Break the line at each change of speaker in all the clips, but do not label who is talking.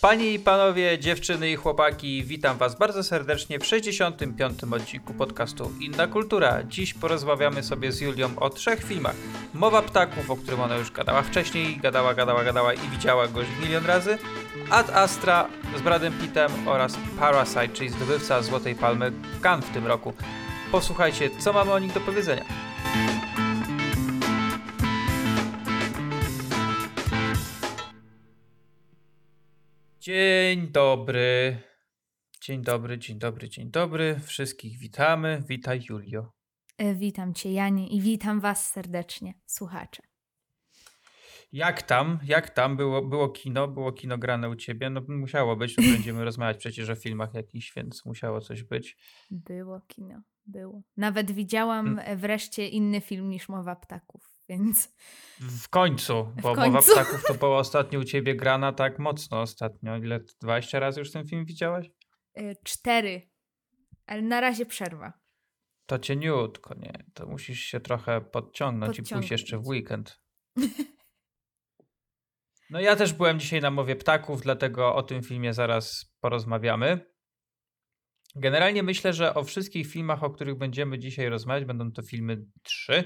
Panie i panowie, dziewczyny i chłopaki, witam was bardzo serdecznie w 65. odcinku podcastu Inna Kultura. Dziś porozmawiamy sobie z Julią o trzech filmach. Mowa Ptaków, o którym ona już gadała wcześniej, gadała, gadała, gadała i widziała go już milion razy. Ad Astra z Bradem Pittem oraz Parasite, czyli zdobywca Złotej Palmy Cannes w tym roku. Posłuchajcie, co mamy o nich do powiedzenia. Dzień dobry. Dzień dobry, dzień dobry, dzień dobry. Wszystkich witamy. Witaj, Julio.
E, Witam Cię, Janie, i witam Was serdecznie, słuchacze.
Jak tam? Jak tam? Było, było kino? Było kino grane u ciebie? No musiało być, no będziemy rozmawiać przecież o filmach jakichś, więc musiało coś być.
Było kino, było. Nawet widziałam
Mm.
e, wreszcie inny film niż Mowa Ptaków, więc
W końcu, bo
końcu.
Mowa Ptaków to była ostatnio u ciebie grana tak mocno ostatnio. Ile? 20 razy już ten film widziałaś?
e, cztery, ale na razie przerwa.
To cieniutko, nie? To musisz się trochę podciągnąć, i pójść jeszcze w
Podciągnąć.
weekend. No ja też byłem dzisiaj na Mowie Ptaków, dlatego o tym filmie zaraz porozmawiamy. Generalnie myślę, że o wszystkich filmach, o których będziemy dzisiaj rozmawiać, będą to filmy trzy.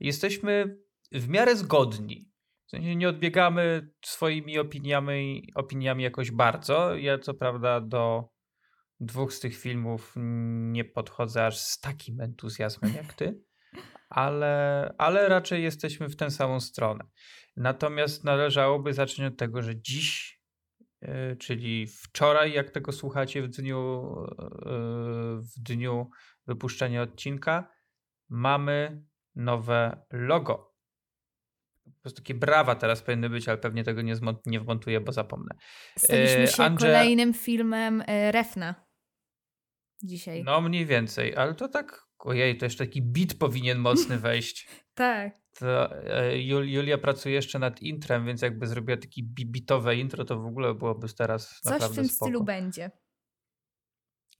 Jesteśmy w miarę zgodni. W sensie nie odbiegamy swoimi opiniami, opiniami jakoś bardzo. Ja co prawda do dwóch z tych filmów nie podchodzę aż z takim entuzjazmem jak ty, ale, ale raczej jesteśmy w tę samą stronę. Natomiast należałoby zacząć od tego, że dziś, yy, czyli wczoraj, jak tego słuchacie w dniu, yy, w dniu wypuszczenia odcinka, mamy nowe logo. Po prostu takie brawa teraz powinny być, ale pewnie tego nie, zmont- nie wmontuję, bo zapomnę.
Staliśmy
E,
się
Andrze-
kolejnym filmem e, Refna dzisiaj.
No mniej więcej, ale to tak, ojej, to jeszcze taki beat powinien mocny wejść.
Tak.
To, e, Jul, Julia pracuje jeszcze nad intrem, więc jakby zrobiła takie bi- bitowe intro, to w ogóle byłoby teraz
Coś
naprawdę
w tym
spoko.
stylu będzie.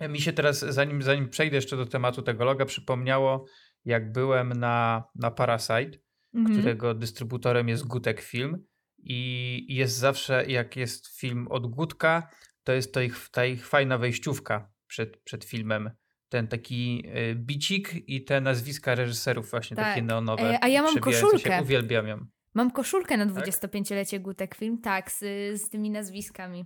Mi się teraz, zanim, zanim przejdę jeszcze do tematu tego loga, przypomniało, jak byłem na, na Parasite,
Mhm.
którego dystrybutorem jest Gutek Film i jest zawsze, jak jest film od Gutka, to jest to ich, ta ich fajna wejściówka przed, przed filmem. Ten taki y, bicik i te nazwiska reżyserów właśnie takie
Tak.
neonowe.
E, a ja mam koszulkę.
Się, uwielbiam ją.
Mam koszulkę na
Tak?
25-lecie Gutek Film, tak, z, z tymi nazwiskami.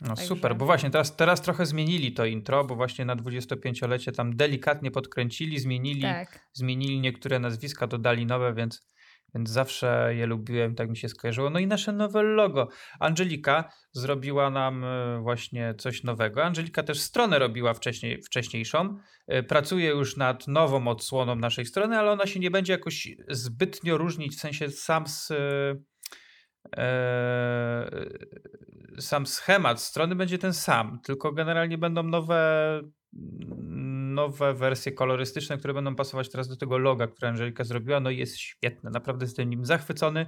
No
Także-
super, bo właśnie teraz, teraz trochę zmienili to intro, bo właśnie na 25-lecie tam delikatnie podkręcili, zmienili,
Tak.
zmienili niektóre nazwiska, dodali nowe, więc, więc zawsze je lubiłem, tak mi się skojarzyło. No i nasze nowe logo. Angelika zrobiła nam e, właśnie coś nowego. Angelika też stronę robiła wcześniej, wcześniejszą. E, Pracuje już nad nową odsłoną naszej strony, ale ona się nie będzie jakoś zbytnio różnić, w sensie sam z... e, e, sam schemat strony będzie ten sam, tylko generalnie będą nowe, nowe wersje kolorystyczne, które będą pasować teraz do tego loga, które Angelika zrobiła. No i jest świetne, naprawdę jestem nim zachwycony.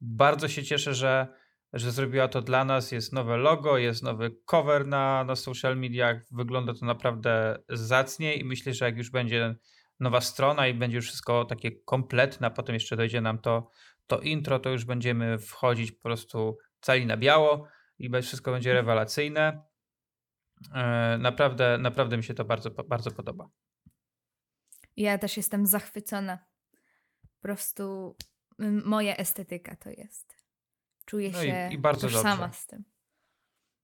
Bardzo się cieszę, że, że zrobiła to dla nas. Jest nowe logo, jest nowy cover na, na social mediach. Wygląda to naprawdę zacnie i myślę, że jak już będzie nowa strona i będzie już wszystko takie kompletne, a potem jeszcze dojdzie nam to, to intro, to już będziemy wchodzić po prostu cali na biało i wszystko będzie rewelacyjne. E, Naprawdę, naprawdę mi się to bardzo, bardzo podoba.
Ja też jestem zachwycona. Po prostu moja estetyka to jest. Czuję
No i-
się
i bardzo
tożsama
dobrze.
z tym.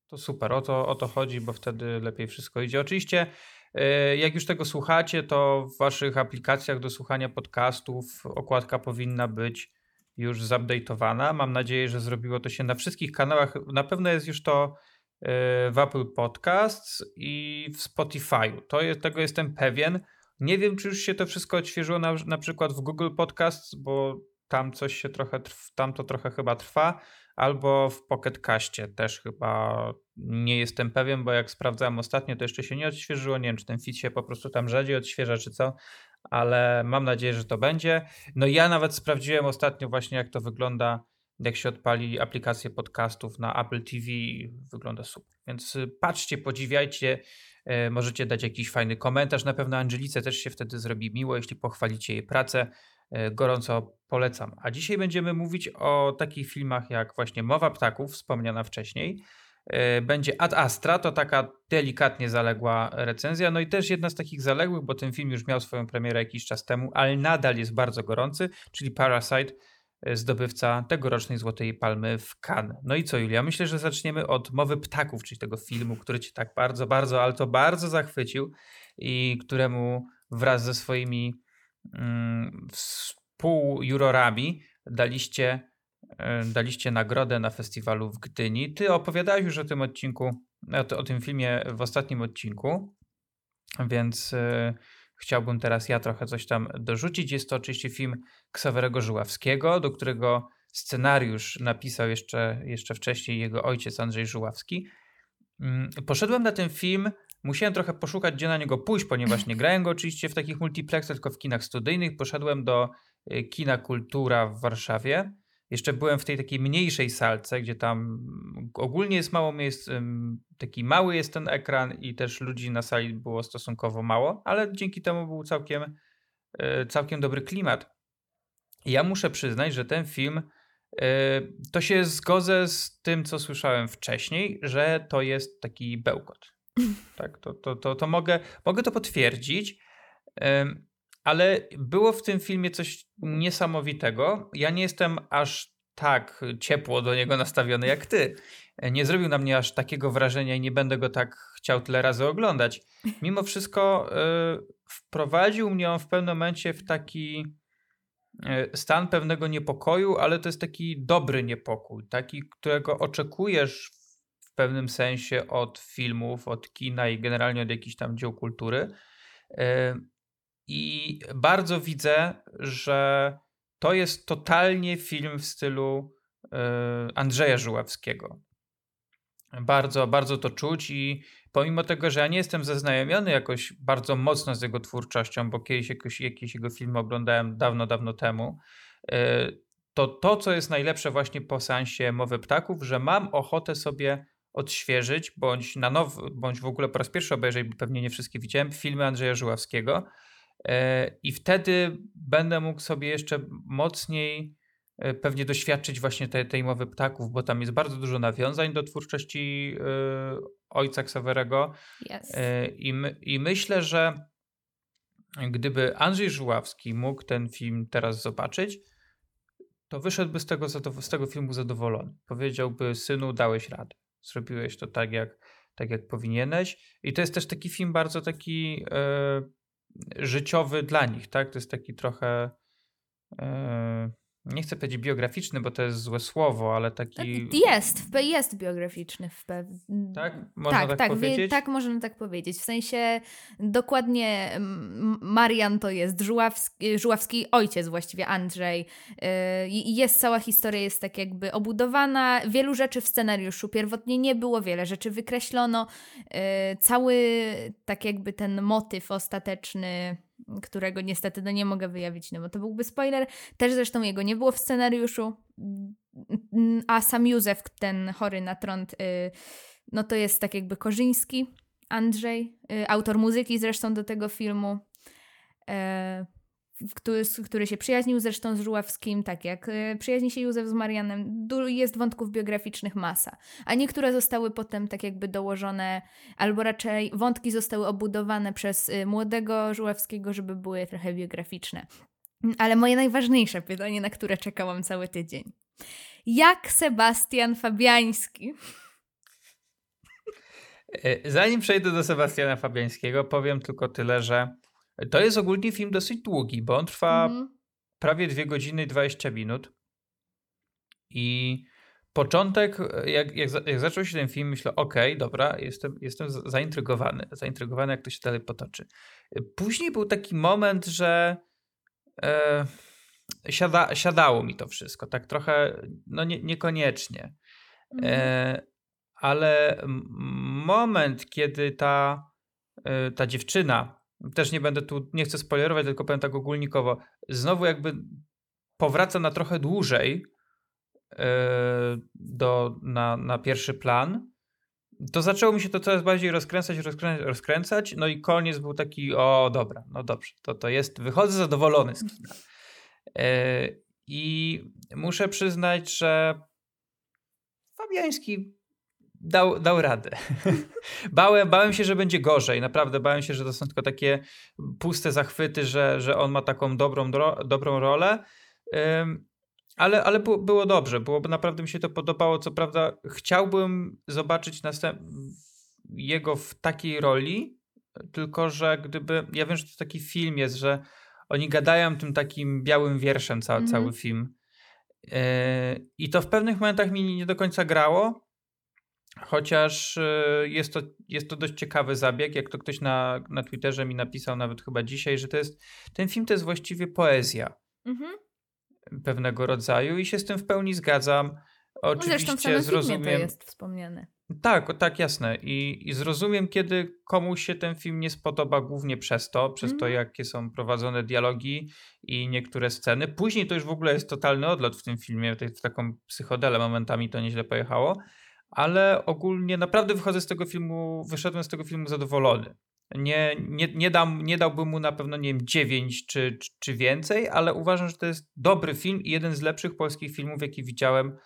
To super, o to, o to chodzi, bo wtedy lepiej wszystko idzie. Oczywiście, e, jak już tego słuchacie, to w waszych aplikacjach do słuchania podcastów okładka powinna być już zupdate'owana. Mam nadzieję, że zrobiło to się na wszystkich kanałach. Na pewno jest już to e, w Apple Podcasts i w Spotify. To jest, tego jestem pewien. Nie wiem, czy już się to wszystko odświeżyło na, na przykład w Google Podcasts, bo tam coś się trochę, tam to trochę chyba trwa, albo w Pocket Caście też chyba nie jestem pewien, bo jak sprawdzałem ostatnio, to jeszcze się nie odświeżyło. Nie wiem, czy ten feed się po prostu tam rzadziej odświeża, czy co, ale mam nadzieję, że to będzie. No ja nawet sprawdziłem ostatnio właśnie, jak to wygląda, jak się odpali aplikację podcastów na Apple TV, wygląda super. Więc y, patrzcie, podziwiajcie, e, możecie dać jakiś fajny komentarz. Na pewno Angelice też się wtedy zrobi miło, jeśli pochwalicie jej pracę. gorąco polecam. A dzisiaj będziemy mówić o takich filmach jak właśnie Mowa Ptaków, wspomniana wcześniej. Będzie Ad Astra, to taka delikatnie zaległa recenzja, no i też jedna z takich zaległych, bo ten film już miał swoją premierę jakiś czas temu, ale nadal jest bardzo gorący, czyli Parasite, zdobywca tegorocznej Złotej Palmy w Cannes. No i co, Julia? Myślę, że zaczniemy od Mowy Ptaków, czyli tego filmu, który cię tak bardzo, bardzo, ale to bardzo zachwycił i któremu wraz ze swoimi mm, współjurorami daliście, e, daliście nagrodę na festiwalu w Gdyni. Ty opowiadałeś już o tym odcinku, o, tym filmie w ostatnim odcinku, więc... E, chciałbym teraz ja trochę coś tam dorzucić. Jest to oczywiście film Ksawerego Żuławskiego, do którego scenariusz napisał jeszcze, jeszcze wcześniej jego ojciec Andrzej Żuławski. Mm, poszedłem na ten film, musiałem trochę poszukać, gdzie na niego pójść, ponieważ nie grałem go oczywiście w takich multiplexach, tylko w kinach studyjnych. Poszedłem do y, kina Kultura w Warszawie jeszcze byłem w tej takiej mniejszej salce, gdzie tam ogólnie jest mało miejsc, taki mały jest ten ekran i też ludzi na sali było stosunkowo mało, ale dzięki temu był całkiem, e, całkiem dobry klimat. Ja muszę przyznać, że ten film e, to się zgodzę z tym, co słyszałem wcześniej, że to jest taki bełkot. Tak, to, to, to, to mogę, mogę to potwierdzić ale było w tym filmie coś niesamowitego. Ja nie jestem aż tak ciepło do niego nastawiony jak ty. Nie zrobił na mnie aż takiego wrażenia i nie będę go tak chciał tyle razy oglądać. Mimo wszystko y, wprowadził mnie on w pewnym momencie w taki y, stan pewnego niepokoju, ale to jest taki dobry niepokój, taki, którego oczekujesz w pewnym sensie od filmów, od kina i generalnie od jakichś tam dzieł kultury. I bardzo widzę, że to jest totalnie film w stylu y, Andrzeja Żuławskiego. Bardzo, bardzo to czuć i pomimo tego, że ja nie jestem zaznajomiony jakoś bardzo mocno z jego twórczością, bo kiedyś jakoś, jakieś jego filmy oglądałem dawno, dawno temu, y, to to, co jest najlepsze właśnie po seansie Mowy Ptaków, że mam ochotę sobie odświeżyć, bądź na nowo, bądź w ogóle po raz pierwszy obejrzeć, bo pewnie nie wszystkie widziałem, filmy Andrzeja Żuławskiego, E, I wtedy będę mógł sobie jeszcze mocniej e, pewnie doświadczyć właśnie tej, tej mowy ptaków, bo tam jest bardzo dużo nawiązań do twórczości e, ojca Ksawerego.
Yes.
I, my, I myślę, że gdyby Andrzej Żuławski mógł ten film teraz zobaczyć, to wyszedłby z tego, z tego filmu zadowolony. Powiedziałby, synu, dałeś radę. Zrobiłeś to tak, jak, tak, jak powinieneś. I to jest też taki film bardzo taki życiowy dla nich, tak? To jest taki trochę. Yy, nie chcę powiedzieć biograficzny, bo to jest złe słowo, ale taki.
Jest, jest biograficzny w pewnym.
Tak? Można tak, tak, tak powiedzieć?
tak, można tak powiedzieć. W sensie dokładnie Marian to jest Żuławski, Żuławski ojciec, właściwie Andrzej. Y, I jest cała historia, jest tak jakby obudowana. Wielu rzeczy w scenariuszu pierwotnie nie było, wiele rzeczy wykreślono. Y, cały tak jakby ten motyw ostateczny którego niestety no nie mogę wyjawić, no bo to byłby spoiler. Też zresztą jego nie było w scenariuszu, a sam Józef, ten chory na trąd, y, no to jest tak jakby Korzyński, Andrzej, y, autor muzyki zresztą do tego filmu. Który, który się przyjaźnił zresztą z Żuławskim, tak jak e, przyjaźni się Józef z Marianem. Jest wątków biograficznych masa, a niektóre zostały potem tak jakby dołożone, albo raczej wątki zostały obudowane przez e, młodego Żuławskiego, żeby były trochę biograficzne. Ale moje najważniejsze pytanie, na które czekałam cały tydzień. Jak Sebastian Fabiański
e, Zanim przejdę do Sebastiana Fabiańskiego, powiem tylko tyle, że to jest ogólnie film dosyć długi, bo on trwa mhm. prawie 2 godziny i 20 minut. I początek, jak, jak, jak zaczął się ten film, myślę, okej, okay, dobra, jestem, jestem zaintrygowany, zaintrygowany, jak to się dalej potoczy. Później był taki moment, że e, siada, siadało mi to wszystko, tak trochę, no nie, niekoniecznie. Mhm. E, ale moment, kiedy ta, e, ta dziewczyna też nie będę tu, nie chcę spoilerować, tylko powiem tak ogólnikowo, znowu jakby powraca na trochę dłużej yy, do, na, na pierwszy plan, to zaczęło mi się to coraz bardziej rozkręcać, rozkręcać, rozkręcać, no i koniec był taki, o dobra, no dobrze, to, to jest, wychodzę zadowolony z kina. I muszę przyznać, że Fabiański dał, dał radę. bałem, bałem się, że będzie gorzej. Naprawdę bałem się, że to są tylko takie puste zachwyty, że, że on ma taką dobrą, dobrą rolę. ale, ale było, było dobrze, było, naprawdę mi się to podobało. Co prawda, chciałbym zobaczyć następ... jego w takiej roli, tylko że gdyby. Ja wiem, że to taki film jest, że oni gadają tym takim białym wierszem ca, mm cały film. Yy, I to w pewnych momentach mi nie do końca grało, chociaż yy, jest to, jest to dość ciekawy zabieg. Jak to ktoś na, na Twitterze mi napisał, nawet chyba dzisiaj, że to jest, ten film to jest właściwie poezja -hmm. pewnego rodzaju i się z tym w pełni zgadzam.
Oczywiście no zresztą w samym zrozumiem. to jest wspomniane.
Tak, tak, jasne. I, I zrozumiem, kiedy komuś się ten film nie spodoba głównie przez to, przez mm. to, mhm. jakie są prowadzone dialogi i niektóre sceny. Później to już w ogóle jest totalny odlot w tym filmie, w taką psychodelę momentami to nieźle pojechało, ale ogólnie naprawdę wychodzę z tego filmu, wyszedłem z tego filmu zadowolony. Nie, nie, nie, dam, nie dałbym mu na pewno, nie wiem, 9 czy, czy, czy więcej, ale uważam, że to jest dobry film i jeden z lepszych polskich filmów, jaki widziałem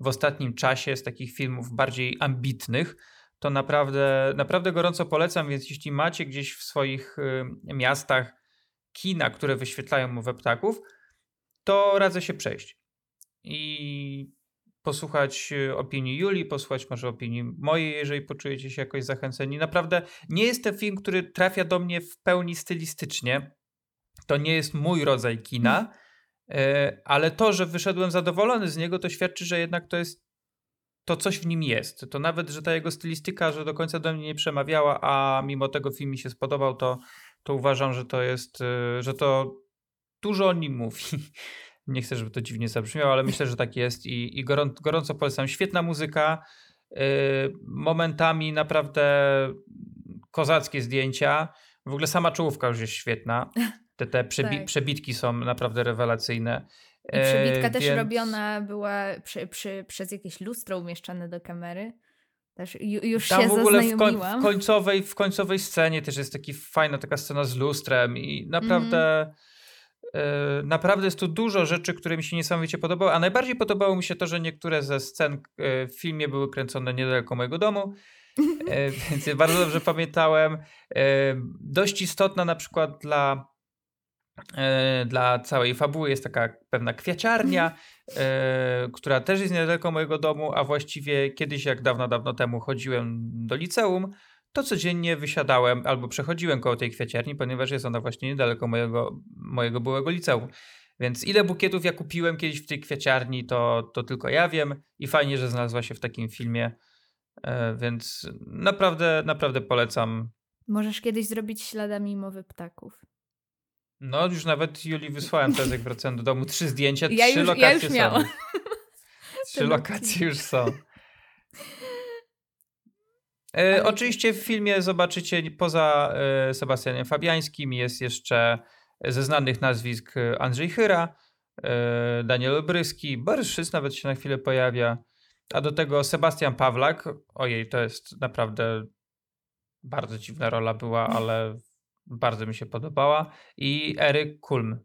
w ostatnim czasie z takich filmów bardziej ambitnych, to naprawdę, naprawdę gorąco polecam, więc jeśli macie gdzieś w swoich y, miastach kina, które wyświetlają mowę ptaków, to radzę się przejść i posłuchać y, opinii Julii, posłuchać może opinii mojej, jeżeli poczujecie się jakoś zachęceni. Naprawdę nie jest to film, który trafia do mnie w pełni stylistycznie. To nie jest mój rodzaj kina, E, ale to, że wyszedłem zadowolony z niego, to świadczy, że jednak to jest to coś w nim jest. To nawet, że ta jego stylistyka, że do końca do mnie nie przemawiała, a mimo tego film mi się spodobał, to, to uważam, że to jest, e, że to dużo o nim mówi. Nie chcę, żeby to dziwnie zabrzmiało, ale myślę, że tak jest i, i gorąco, gorąco polecam. Świetna muzyka, yy, momentami naprawdę kozackie zdjęcia. W ogóle sama czołówka już jest świetna. Te, te przebi tak. przebitki są naprawdę rewelacyjne.
I przebitka e, też więc... robiona była przy, przy, przez jakieś lustro umieszczane do kamery. Też już Tam się w ogóle w, koń,
w, końcowej, w końcowej scenie też jest taki fajna taka scena z lustrem i naprawdę mm. E, naprawdę jest tu dużo rzeczy, które mi się niesamowicie podobały, a najbardziej podobało mi się to, że niektóre ze scen e, w filmie były kręcone niedaleko mojego domu, e, więc bardzo dobrze pamiętałem. Dość istotna na przykład dla dla całej fabuły jest taka pewna kwiaciarnia, e, która też jest niedaleko mojego domu, a właściwie kiedyś, jak dawno, dawno temu chodziłem do liceum, to codziennie wysiadałem albo przechodziłem koło tej kwiaciarni, ponieważ jest ona właśnie niedaleko mojego, mojego byłego liceum. Więc ile bukietów ja kupiłem kiedyś w tej kwiaciarni, to, to tylko ja wiem i fajnie, że znalazła się w takim filmie, e, więc naprawdę, naprawdę polecam.
Możesz kiedyś zrobić śladami mowy ptaków.
No, już nawet Julii wysłałem teraz, jak wracałem do domu, trzy zdjęcia, ja trzy już, lokacje ja już miałam. są. Trzy lokacje już są. E, oczywiście w filmie zobaczycie poza e, Sebastianem Fabiańskim jest jeszcze ze znanych nazwisk e, Andrzej Chyra, Daniel Obryski, Borys Szys nawet się na chwilę pojawia, a do tego Sebastian Pawlak. Ojej, to jest naprawdę bardzo dziwna rola była, ale bardzo mi się podobała. I Eryk Kulm,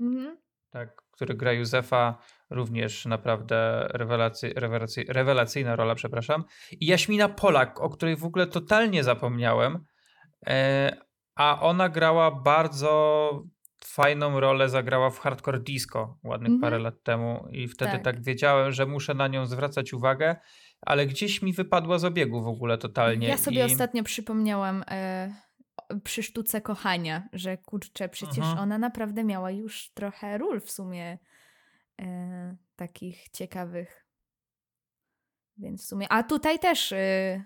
mhm. tak, który gra Józefa, również naprawdę rewelacy, rewelacy, rewelacyjna rola, przepraszam. I Jaśmina Polak, o której w ogóle totalnie zapomniałem, e, a ona grała bardzo fajną rolę, zagrała w Hardcore Disco ładnych mhm. parę lat temu i wtedy tak. tak wiedziałem, że muszę na nią zwracać uwagę, ale gdzieś mi wypadła z obiegu w ogóle totalnie.
Ja sobie I... ostatnio przypomniałam... Przy sztuce kochania, że kurczę, przecież Aha. ona naprawdę miała już trochę ról w sumie e, takich ciekawych. Więc w sumie. A tutaj też e,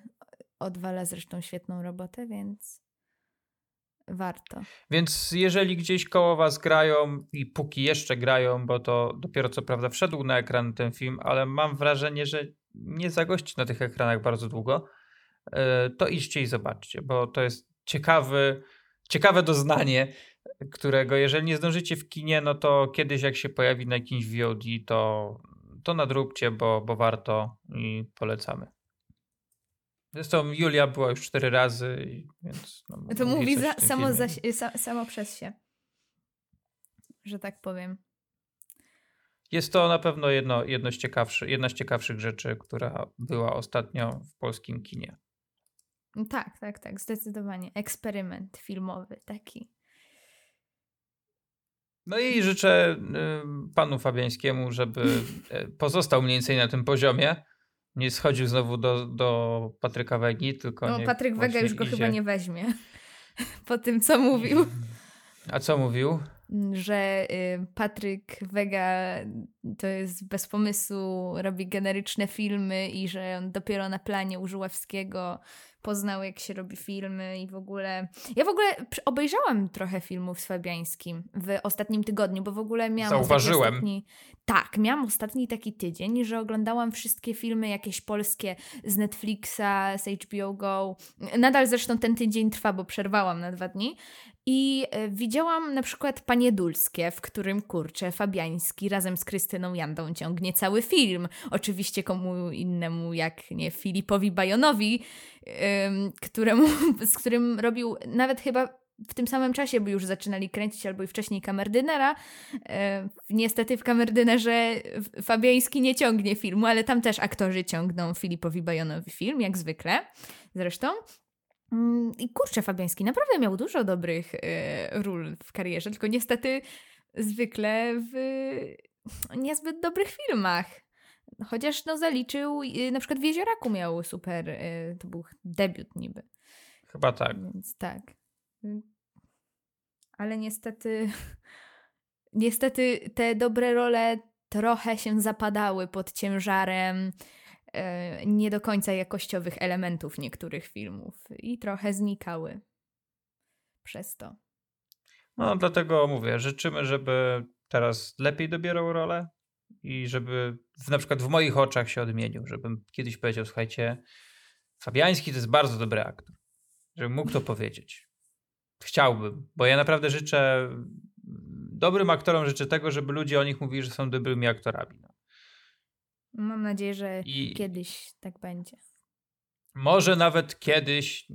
odwala zresztą świetną robotę, więc warto.
Więc jeżeli gdzieś koło was grają i póki jeszcze grają, bo to dopiero co prawda wszedł na ekran ten film, ale mam wrażenie, że nie zagości na tych ekranach bardzo długo, e, to idźcie i zobaczcie, bo to jest ciekawy, ciekawe doznanie, którego jeżeli nie zdążycie w kinie, no to kiedyś jak się pojawi na jakimś VOD, to, to nadróbcie, bo, bo warto i polecamy. Zresztą Julia była już cztery razy, więc.
No, to mówi za, samo, za, samo przez się. Że tak powiem.
Jest to na pewno jedno, jedno z ciekawszy, jedna z ciekawszych rzeczy, która była ostatnio w polskim kinie.
Tak, tak, tak, zdecydowanie. Eksperyment filmowy taki.
No i życzę y, panu Fabiańskiemu, żeby y, pozostał mniej więcej na tym poziomie. Nie schodził znowu do, do Patryka Wegi, tylko.
No, Patryk Wega już go idzie. chyba nie weźmie. Po tym, co mówił.
A co mówił?
Że y, Patryk Wega to jest bez pomysłu, robi generyczne filmy i że on dopiero na planie Użuławskiego poznał, jak się robi filmy i w ogóle. Ja w ogóle obejrzałam trochę filmów z Fabiańskim w ostatnim tygodniu, bo w ogóle miałam.
Zauważyłem.
Ostatni... Tak, miałam ostatni taki tydzień, że oglądałam wszystkie filmy jakieś polskie z Netflixa, z HBO Go. Nadal zresztą ten tydzień trwa, bo przerwałam na dwa dni. I e, widziałam na przykład Panie Dulskie, w którym kurczę Fabiański razem z Krystyną Jandą ciągnie cały film. Oczywiście komu innemu jak nie Filipowi Bajonowi, któremu, z którym robił nawet chyba w tym samym czasie, bo już zaczynali kręcić, albo i wcześniej Kamerdynera. Niestety w Kamerdynerze Fabiański nie ciągnie filmu, ale tam też aktorzy ciągną Filipowi Bajonowi film, jak zwykle zresztą. Mm, I kurczę, Fabiański naprawdę miał dużo dobrych e, ról w karierze, tylko niestety zwykle w niezbyt dobrych filmach. Chociaż no zaliczył, na przykład w Jezioraku miał super, e, to był debiut niby.
Chyba tak.
Więc tak. Ale niestety, niestety te dobre role trochę się zapadały pod ciężarem E, nie do końca jakościowych elementów niektórych filmów i trochę znikały przez to.
No, dlatego mówię, życzymy, żeby teraz lepiej dobierał rolę i żeby w, na przykład w moich oczach się odmienił, żebym kiedyś powiedział, słuchajcie, Fabiański to jest bardzo dobry aktor, żebym mógł to powiedzieć. Chciałbym, bo ja naprawdę życzę dobrym aktorom życzę tego, żeby ludzie o nich mówili, że są dobrymi aktorami. No.
Mam nadzieję, że I kiedyś tak będzie.
Może nawet kiedyś,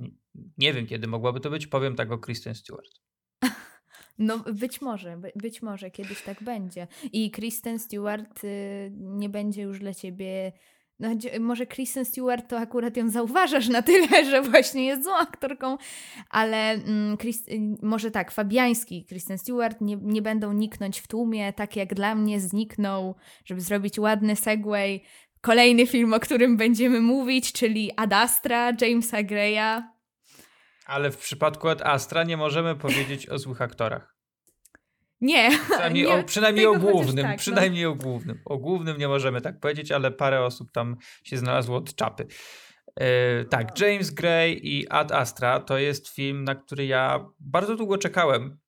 nie wiem kiedy mogłaby to być, powiem tak o Kristen Stewart.
No być może, być może kiedyś tak będzie. I Kristen Stewart y, nie będzie już dla ciebie no, może Kristen Stewart to akurat ją zauważasz na tyle, że właśnie jest złą aktorką, ale mm, Chris, y, może tak, Fabiański Kristen Stewart nie, nie będą niknąć w tłumie, tak jak dla mnie zniknął, żeby zrobić ładny segway. Kolejny film, o którym będziemy mówić, czyli Ad Astra Jamesa Greya.
Ale w przypadku Ad Astra nie możemy powiedzieć o złych aktorach.
Nie.
Przynajmniej, nie, o, przynajmniej o głównym. Tak, no. przynajmniej no. o głównym. O głównym nie możemy tak powiedzieć, ale parę osób tam się znalazło od czapy. E, tak, James Gray i Ad Astra to jest film, na który ja bardzo długo czekałem.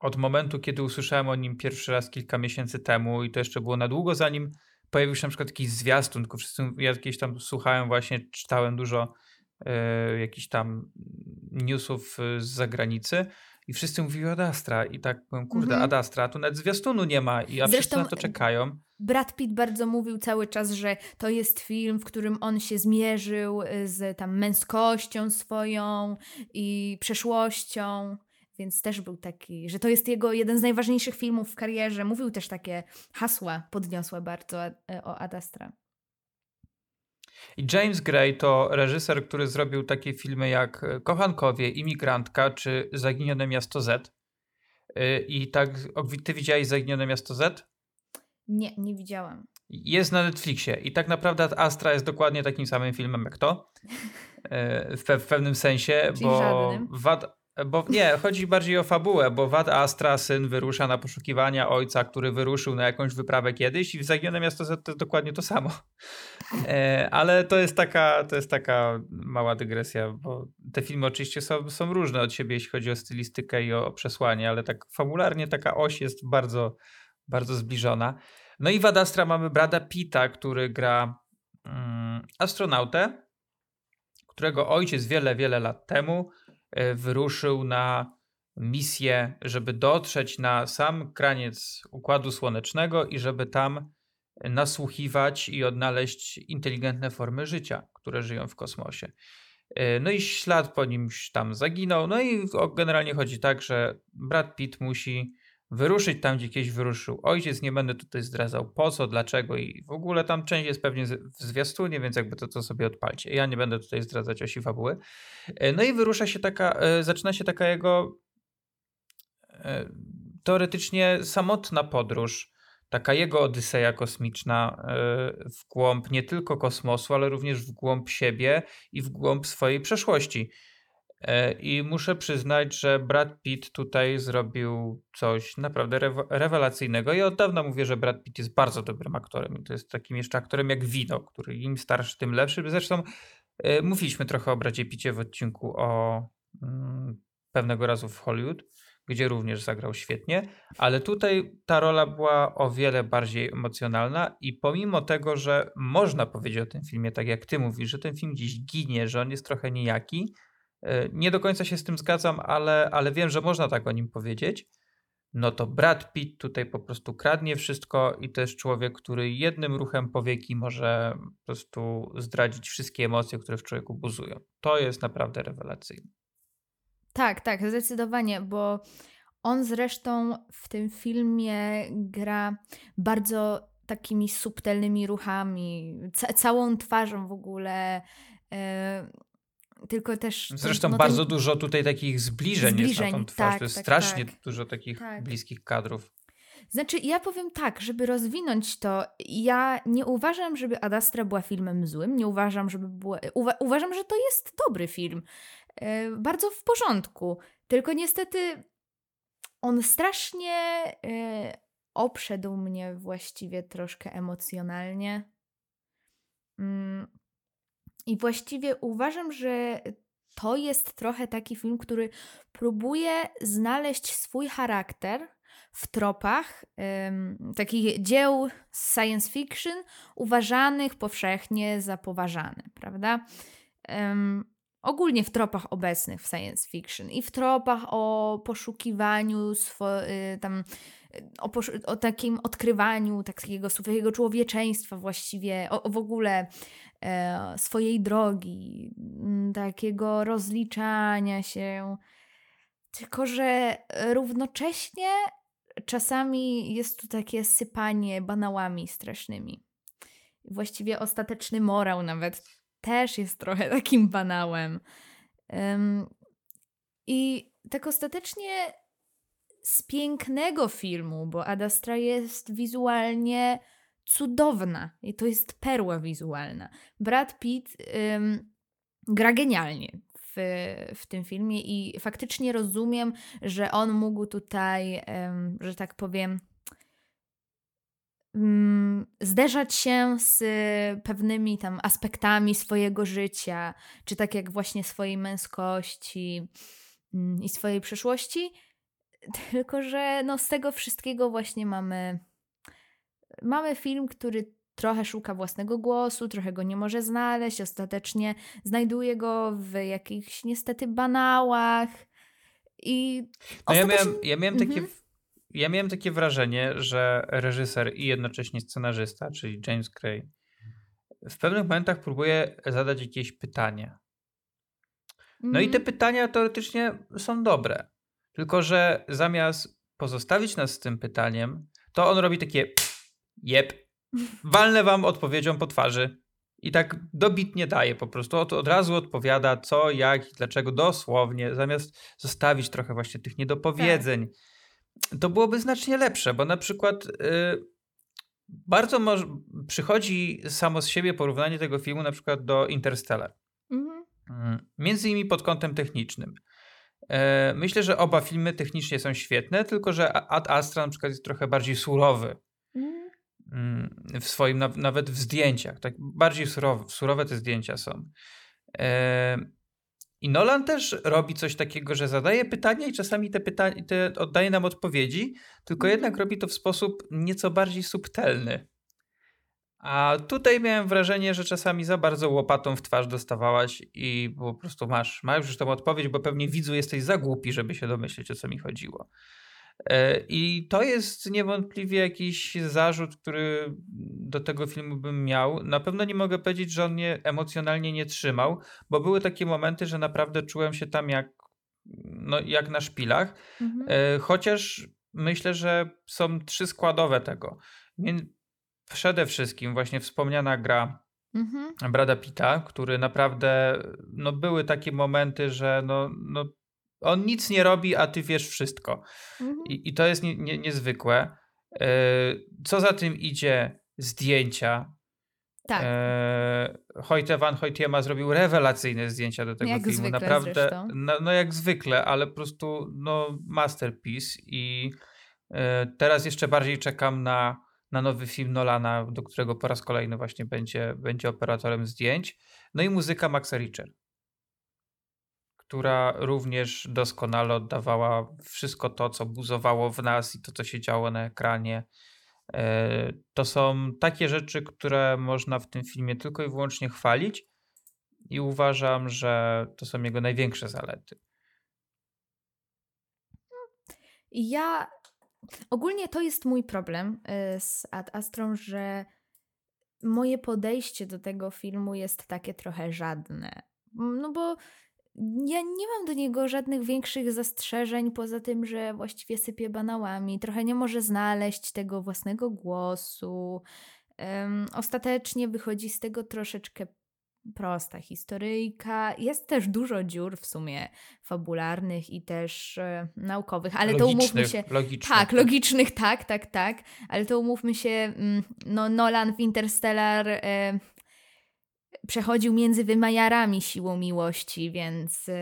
Od momentu, kiedy usłyszałem o nim pierwszy raz kilka miesięcy temu i to jeszcze było na długo, zanim pojawił się na przykład jakiś zwiastun, tylko wszyscy, ja jakieś tam słuchałem właśnie, czytałem dużo e, jakichś tam newsów z zagranicy i wszyscy mówili Ad Astra i tak powiem, kurde, mhm. Ad Astra, tu nawet zwiastunu nie ma i a Zresztą wszyscy na to czekają.
Brad Pitt bardzo mówił cały czas, że to jest film, w którym on się zmierzył z tam męskością swoją i przeszłością. Więc też był taki, że to jest jego jeden z najważniejszych filmów w karierze. Mówił też takie hasła, podniosłe bardzo e, o Ad Astra.
I James Gray to reżyser, który zrobił takie filmy jak Kochankowie, Imigrantka czy Zaginione Miasto Z. Y, I tak, ty widziałeś Zaginione Miasto Z?
Nie, nie widziałam.
Jest na Netflixie i tak naprawdę Astra jest dokładnie takim samym filmem jak to. Y, w, pe w pewnym sensie,
Czyli bo żadnym.
Wad, bo nie, chodzi bardziej o fabułę, bo Wad Astra, syn, wyrusza na poszukiwania ojca, który wyruszył na jakąś wyprawę kiedyś i w Zaginione Miasto Z to jest dokładnie to samo. E, ale to jest, taka, to jest taka mała dygresja, bo te filmy oczywiście są, są różne od siebie, jeśli chodzi o stylistykę i o przesłanie, ale tak fabularnie taka oś jest bardzo, bardzo zbliżona. No i Wad Astra mamy Brada Pita, który gra mm, astronautę, którego ojciec wiele, wiele lat temu wyruszył na misję, żeby dotrzeć na sam kraniec Układu Słonecznego i żeby tam nasłuchiwać i odnaleźć inteligentne formy życia, które żyją w kosmosie. E, no i ślad po nim tam zaginął. No i generalnie chodzi tak, że Brad Pitt musi wyruszyć tam, gdzie kiedyś wyruszył ojciec. Nie będę tutaj zdradzał po co, dlaczego i w ogóle tam część jest pewnie w zwiastunie, więc jakby to, to sobie odpalcie. Ja nie będę tutaj zdradzać osi fabuły. E, no i wyrusza się taka, e, zaczyna się taka jego e, teoretycznie samotna podróż, taka jego odyseja kosmiczna w głąb nie tylko kosmosu, ale również w głąb siebie i w głąb swojej przeszłości. E, I muszę przyznać, że Brad Pitt tutaj zrobił coś naprawdę rewelacyjnego. Ja od dawna mówię, że Brad Pitt jest bardzo dobrym aktorem. To jest takim jeszcze aktorem jak wino, który im starszy, tym lepszy. Zresztą e, mówiliśmy trochę o Bradzie Pitcie w odcinku o mm, pewnego razu w Hollywood, gdzie również zagrał świetnie, ale tutaj ta rola była o wiele bardziej emocjonalna i pomimo tego, że można powiedzieć o tym filmie, tak jak ty mówisz, że ten film gdzieś ginie, że on jest trochę nijaki, E, nie do końca się z tym zgadzam, ale, ale wiem, że można tak o nim powiedzieć. No to Brad Pitt tutaj po prostu kradnie wszystko i to jest człowiek, który jednym ruchem powieki może po prostu zdradzić wszystkie emocje, które w człowieku buzują. To jest naprawdę rewelacyjne.
Tak, tak, zdecydowanie, bo on zresztą w tym filmie gra bardzo takimi subtelnymi ruchami, ca całą twarzą w ogóle. Tylko też.
Zresztą no, bardzo ten... dużo tutaj takich zbliżeń, zbliżeń jest na tą twarz. Tak, to jest tak, strasznie tak. dużo takich tak. bliskich kadrów.
Znaczy, ja powiem tak, żeby rozwinąć to, ja nie uważam, żeby Adastra była filmem złym, nie uważam, żeby była. Uwa uważam, że to jest dobry film. Yy, bardzo w porządku. Tylko niestety on strasznie yy, obszedł mnie właściwie troszkę emocjonalnie. Yy i właściwie uważam, że to jest trochę taki film, który próbuje znaleźć swój charakter w tropach takich dzieł science fiction uważanych powszechnie za poważane, prawda? Ogólnie w tropach obecnych w science fiction i w tropach o poszukiwaniu swo, y, tam o, o, takim odkrywaniu takiego swojego człowieczeństwa właściwie, o, o w ogóle e, swojej drogi, takiego rozliczania się. Tylko, że równocześnie czasami jest tu takie sypanie banałami strasznymi. Właściwie ostateczny morał nawet też jest trochę takim banałem. Um, I tak ostatecznie z pięknego filmu, bo Adastra jest wizualnie cudowna i to jest perła wizualna. Brad Pitt ym, gra genialnie w, w tym filmie i faktycznie rozumiem, że on mógł tutaj, ym, że tak powiem, zderzać się z pewnymi tam aspektami swojego życia, czy tak jak właśnie swojej męskości i swojej przeszłości, tylko, że no z tego wszystkiego właśnie mamy. Mamy film, który trochę szuka własnego głosu, trochę go nie może znaleźć, ostatecznie znajduje go w jakichś niestety banałach. I
no ja miałem, ja miałem takie. Mhm. Ja miałem takie wrażenie, że reżyser i jednocześnie scenarzysta, czyli James Gray, w pewnych momentach próbuje zadać jakieś pytanie. No i te mhm. pytania teoretycznie są dobre. Tylko, że zamiast pozostawić nas z tym pytaniem, to on robi takie jep, walnę wam odpowiedzią po twarzy. I tak dobitnie daje po prostu. Od, od razu odpowiada co, jak i dlaczego dosłownie, zamiast zostawić trochę właśnie tych niedopowiedzeń. Tak. To byłoby znacznie lepsze, bo na przykład yy, bardzo moż- przychodzi samo z siebie porównanie tego filmu na przykład do Interstellar. Mhm. Mm, między innymi pod kątem technicznym. E, myślę, że oba filmy technicznie są świetne, tylko że Ad Astra na przykład jest trochę bardziej surowy. Mhm. Mm, w swoim, nawet w zdjęciach. Tak bardziej surowe, surowe te zdjęcia są. E, I Nolan też robi coś takiego, że zadaje pytania i czasami te pytania te oddaje nam odpowiedzi, tylko mhm. jednak robi to w sposób nieco bardziej subtelny. A tutaj miałem wrażenie, że czasami za bardzo łopatą w twarz dostawałaś i po prostu masz, masz już tą odpowiedź, bo pewnie widzu jesteś za głupi, żeby się domyśleć, o co mi chodziło. E, I to jest niewątpliwie jakiś zarzut, który do tego filmu bym miał. Na pewno nie mogę powiedzieć, że on mnie emocjonalnie nie trzymał, bo były takie momenty, że naprawdę czułem się tam jak, no, jak na szpilach. Mhm. E, chociaż myślę, że są trzy składowe tego. Przede wszystkim właśnie wspomniana gra mhm. Brada Pitta, który naprawdę, no były takie momenty, że no, no on nic nie robi, a ty wiesz wszystko. Mhm. I, I, to jest nie, nie, niezwykłe. E, co za tym idzie? Zdjęcia. Tak. E, Hojte van Hoytiema zrobił rewelacyjne zdjęcia do tego
jak
filmu. Naprawdę, no, no, jak zwykle, ale po prostu no, masterpiece. I e, teraz jeszcze bardziej czekam na, na nowy film Nolana, do którego po raz kolejny właśnie będzie, będzie operatorem zdjęć. No i muzyka Maxa Richter która również doskonale oddawała wszystko to, co buzowało w nas i to, co się działo na ekranie. E, to są takie rzeczy, które można w tym filmie tylko i wyłącznie chwalić, i uważam, że to są jego największe zalety.
Ja ogólnie to jest mój problem e, z Ad Astrą, że moje podejście do tego filmu jest takie trochę żadne. No bo ja nie mam do niego żadnych większych zastrzeżeń, poza tym, że właściwie sypie banałami, trochę nie może znaleźć tego własnego głosu. Um, ostatecznie wychodzi z tego troszeczkę prosta historyjka. Jest też dużo dziur w sumie fabularnych i też e, naukowych, ale to umówmy się.
Logicznych.
Tak, logicznych, tak, tak, tak. Ale to umówmy się, mm, no Nolan w Interstellar e, przechodził między wymajarami siłą miłości, więc y,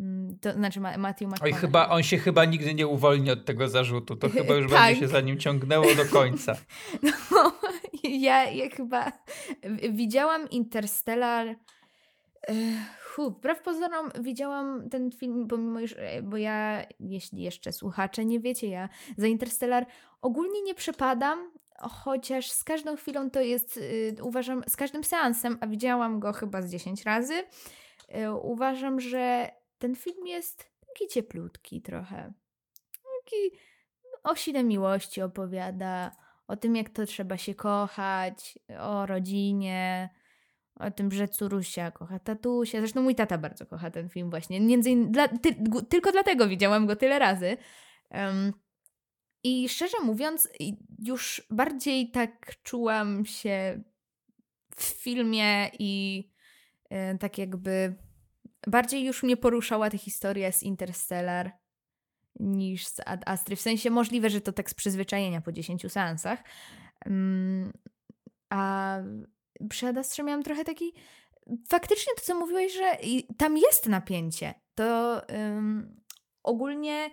mm, to znaczy Matthew McConaughey.
Oj, chyba, on się chyba nigdy nie uwolni od tego zarzutu. To chyba już tak. będzie się za nim ciągnęło do końca.
No, ja, ja chyba widziałam Interstellar. Hu, wbrew pozorom widziałam ten film, pomimo e, bo ja, jeśli jeszcze słuchacze nie wiecie, ja za Interstellar ogólnie nie przepadam, chociaż z każdą chwilą to jest, yy, uważam, z każdym seansem, a widziałam go chyba z 10 razy, yy, uważam, że ten film jest taki cieplutki trochę. Taki o sile miłości opowiada, o tym, jak to trzeba się kochać, o rodzinie, o tym, że Curusia kocha tatusia. Zresztą mój tata bardzo kocha ten film właśnie. Między innymi, dla, ty, tylko dlatego widziałam go tyle razy. Um, i szczerze mówiąc, już bardziej tak czułam się w filmie i e, tak jakby bardziej już mnie poruszała ta historia z Interstellar niż z Ad Astry. W sensie możliwe, że to tak z przyzwyczajenia po 10 seansach. Um, a przy Ad Astrze miałam trochę taki faktycznie to, co mówiłeś, że tam jest napięcie. To um, ogólnie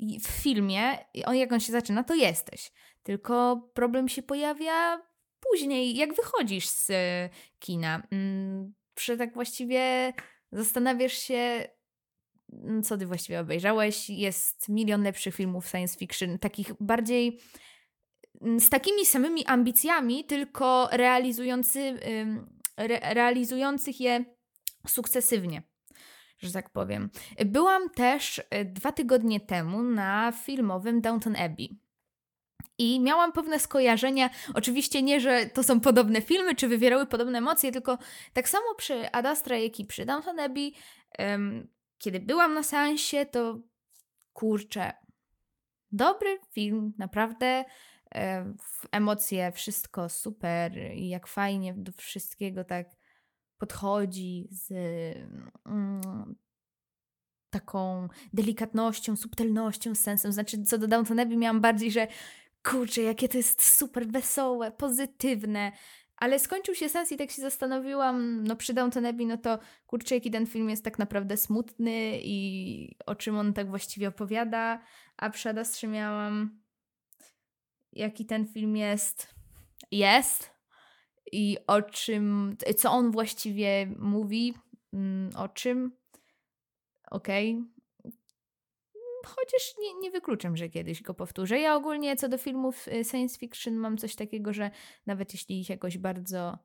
w filmie, jak on się zaczyna, to jesteś. Tylko problem się pojawia później, jak wychodzisz z kina. Że mm, tak właściwie zastanawiasz się, co ty właściwie obejrzałeś. Jest milion lepszych filmów science fiction, takich bardziej mm, z takimi samymi ambicjami, tylko realizujący, re, realizujących je sukcesywnie że tak powiem. Byłam też e, dwa tygodnie temu na filmowym Downton Abbey. I miałam pewne skojarzenia, oczywiście nie, że to są podobne filmy, czy wywierały podobne emocje, tylko tak samo przy Adastra, jak i przy Downton Abbey, um, kiedy byłam na seansie, to kurczę, dobry film, naprawdę e, emocje, wszystko super i jak fajnie do wszystkiego tak podchodzi z mm, taką delikatnością, subtelnością, sensem. Znaczy, co do Downton Abbey miałam bardziej, że kurczę, jakie to jest super wesołe, pozytywne. Ale skończył się sens i tak się zastanowiłam, no przy Downton Abbey, no to kurczę, jaki ten film jest tak naprawdę smutny i o czym on tak właściwie opowiada. A przy miałam, jaki ten film jest. Jest, i o czym, co on właściwie mówi, mm, o czym. Okej. Okay. Chociaż nie, nie wykluczam, że kiedyś go powtórzę. Ja ogólnie co do filmów y, science fiction mam coś takiego, że nawet jeśli ich jakoś bardzo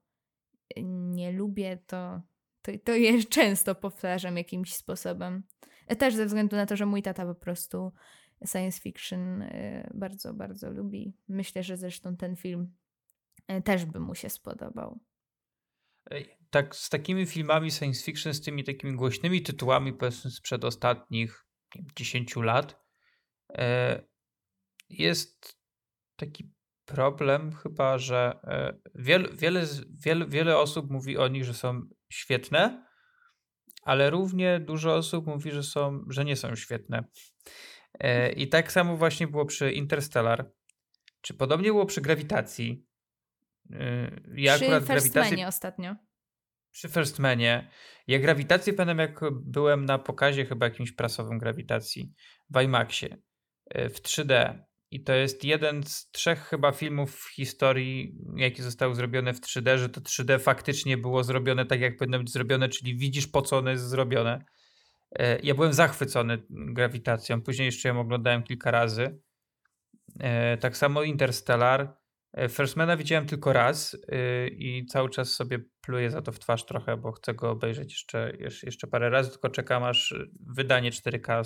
y, nie lubię, to, to, to je często powtarzam jakimś sposobem. E, też ze względu na to, że mój tata po prostu science fiction y, bardzo, bardzo lubi. Myślę, że zresztą ten film też by mu się spodobał.
Tak, z takimi filmami science fiction, z tymi takimi głośnymi tytułami, powiedzmy sprzed ostatnich 10 lat, e, jest taki problem chyba, że e, wiele, wiele, wiele, wiele osób mówi o nich, że są świetne, ale równie dużo osób mówi, że, są, że nie są świetne. E, I tak samo właśnie było przy Interstellar. Czy podobnie było przy grawitacji?
Ja przy akurat First grawitacji... ostatnio.
Przy First Manie. Ja grawitację pamiętam, jak byłem na pokazie chyba jakimś prasowym grawitacji w IMAXie w 3D. I to jest jeden z trzech chyba filmów w historii, jakie zostały zrobione w 3D, że to 3D faktycznie było zrobione tak, jak powinno być zrobione, czyli widzisz po co one jest zrobione. E, ja byłem zachwycony grawitacją. Później jeszcze ją oglądałem kilka razy. E, tak samo Interstellar. E, Firstmana widziałem tylko raz i cały czas sobie pluję za to w twarz trochę, bo chcę go obejrzeć jeszcze, jeszcze parę razy, tylko czekam aż wydanie 4K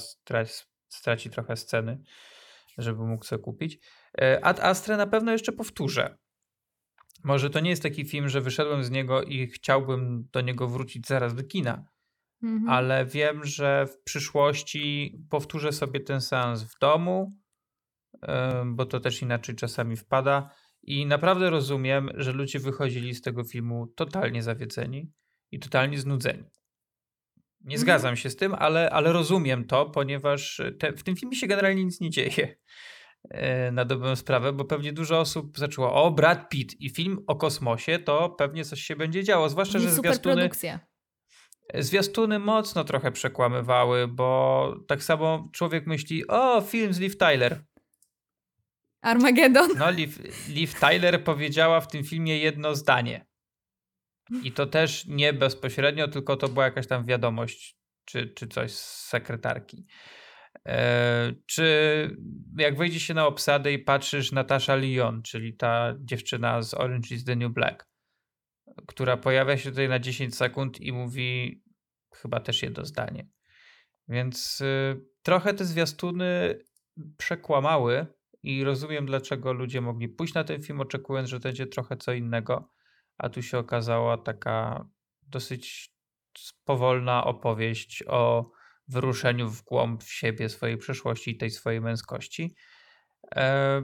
straci trochę sceny żeby mógł sobie kupić. E, Ad Astra na pewno jeszcze powtórzę. Może to nie jest taki film, że wyszedłem z niego i chciałbym do niego wrócić zaraz do kina, mhm. ale wiem, że w przyszłości powtórzę sobie ten seans w domu, e, bo to też inaczej czasami wpada. I naprawdę rozumiem, że ludzie wychodzili z tego filmu totalnie zawiedzeni i totalnie znudzeni. Nie mhm. zgadzam się z tym, ale, ale rozumiem to, ponieważ te, w tym filmie się generalnie nic nie dzieje e, na dobrą sprawę, bo pewnie dużo osób zaczęło o Brad Pitt i film o kosmosie, to pewnie coś się będzie działo, zwłaszcza, że zwiastuny zwiastuny mocno trochę przekłamywały, bo tak samo człowiek myśli, o film z Liv Tyler.
Armageddon.
No, Liv, Liv Tyler powiedziała w tym filmie jedno zdanie. I to też nie bezpośrednio, tylko to była jakaś tam wiadomość czy, czy coś z sekretarki. E, czy jak wejdzie się na obsadę i patrzysz Natasza Lyon, czyli ta dziewczyna z Orange is the New Black, która pojawia się tutaj na 10 sekund i mówi chyba też jedno zdanie. Więc y, trochę te zwiastuny przekłamały i rozumiem, dlaczego ludzie mogli pójść na ten film, oczekując, że to będzie trochę co innego a tu się okazała taka dosyć powolna opowieść o wyruszeniu w głąb siebie, swojej przeszłości i tej swojej męskości. E,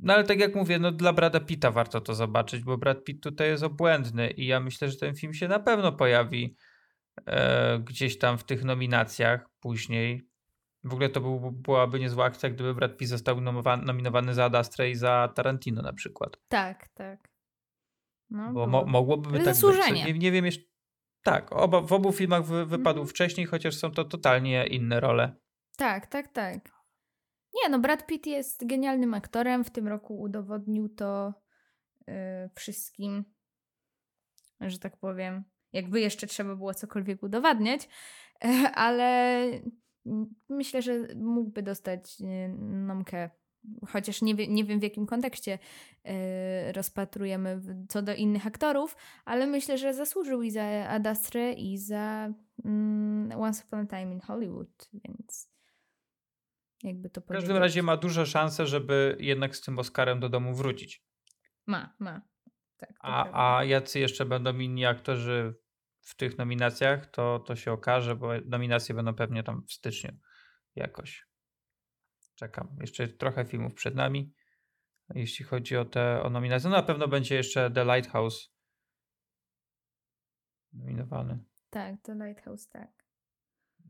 no ale tak jak mówię, no dla Brada Pitta warto to zobaczyć, bo Brad Pitt tutaj jest obłędny i ja myślę, że ten film się na pewno pojawi e, gdzieś tam w tych nominacjach później. W ogóle to był, byłaby niezła akcja, gdyby Brad Pitt został nominowany za Ad i za Tarantino na przykład.
Tak, tak.
No, bo mo mogłoby być tak być. Nie, nie wiem jeszcze. Tak, oba, w obu filmach wy, wypadł mm. wcześniej, chociaż są to totalnie inne role.
Tak, tak, tak. Nie, no Brad Pitt jest genialnym aktorem. W tym roku udowodnił to yy, wszystkim, że tak powiem. Jakby jeszcze trzeba było cokolwiek udowadniać, ale myślę, że mógłby dostać y, nomkę chociaż nie, wie, nie wiem w jakim kontekście yy, rozpatrujemy co do innych aktorów, ale myślę, że zasłużył i za Ad Astra i za mm, Once Upon a Time in Hollywood, więc jakby to
W każdym razie ma duże szanse, żeby jednak z tym Oscarem do domu wrócić.
Ma, ma.
Tak, a, a jacy jeszcze będą inni aktorzy w tych nominacjach, to, to się okaże, bo nominacje będą pewnie tam w styczniu jakoś czekam. Jeszcze trochę filmów przed nami. Jeśli chodzi o te o nominacje, no na pewno będzie jeszcze The Lighthouse nominowany.
Tak, The Lighthouse, tak.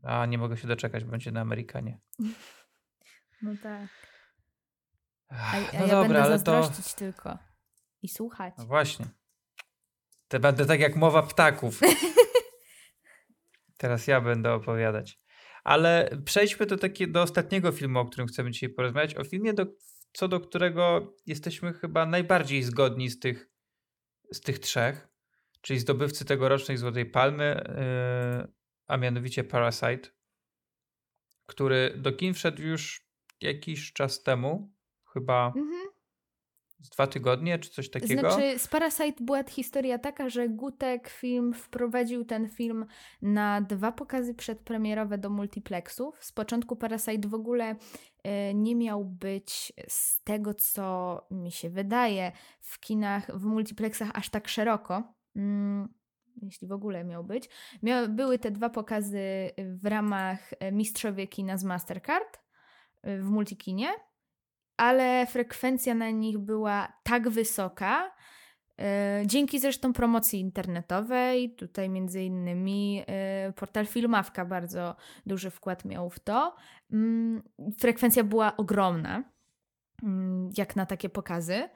A nie mogę się doczekać, będzie na Amerykanie.
No tak. A, a no ja dobra, będę zazdrościć to... tylko i słuchać.
No właśnie. To będę tak jak mowa ptaków. Teraz ja będę opowiadać. Ale przejdźmy do, takie, do ostatniego filmu, o którym chcemy dzisiaj porozmawiać. O filmie, do, co do którego jesteśmy chyba najbardziej zgodni z tych, z tych trzech, czyli zdobywcy tegorocznej Złotej Palmy, yy, a mianowicie Parasite, który do kin wszedł już jakiś czas temu, chyba mhm z dwa tygodnie, czy coś takiego?
Znaczy, z Parasite była historia taka, że Gutek Film wprowadził ten film na dwa pokazy przedpremierowe do multiplexów. Z początku Parasite w ogóle y, nie miał być z tego, co mi się wydaje, w kinach, w multiplexach aż tak szeroko. Mm, jeśli w ogóle miał być. Były te dwa pokazy w ramach e, Mistrzowie Kina z Mastercard e, w Multikinie ale frekwencja na nich była tak wysoka, e, Dzięki zresztą promocji internetowej, tutaj między innymi e, portal Filmawka bardzo duży wkład miał w to. Mm, frekwencja była ogromna, mm, jak na takie pokazy.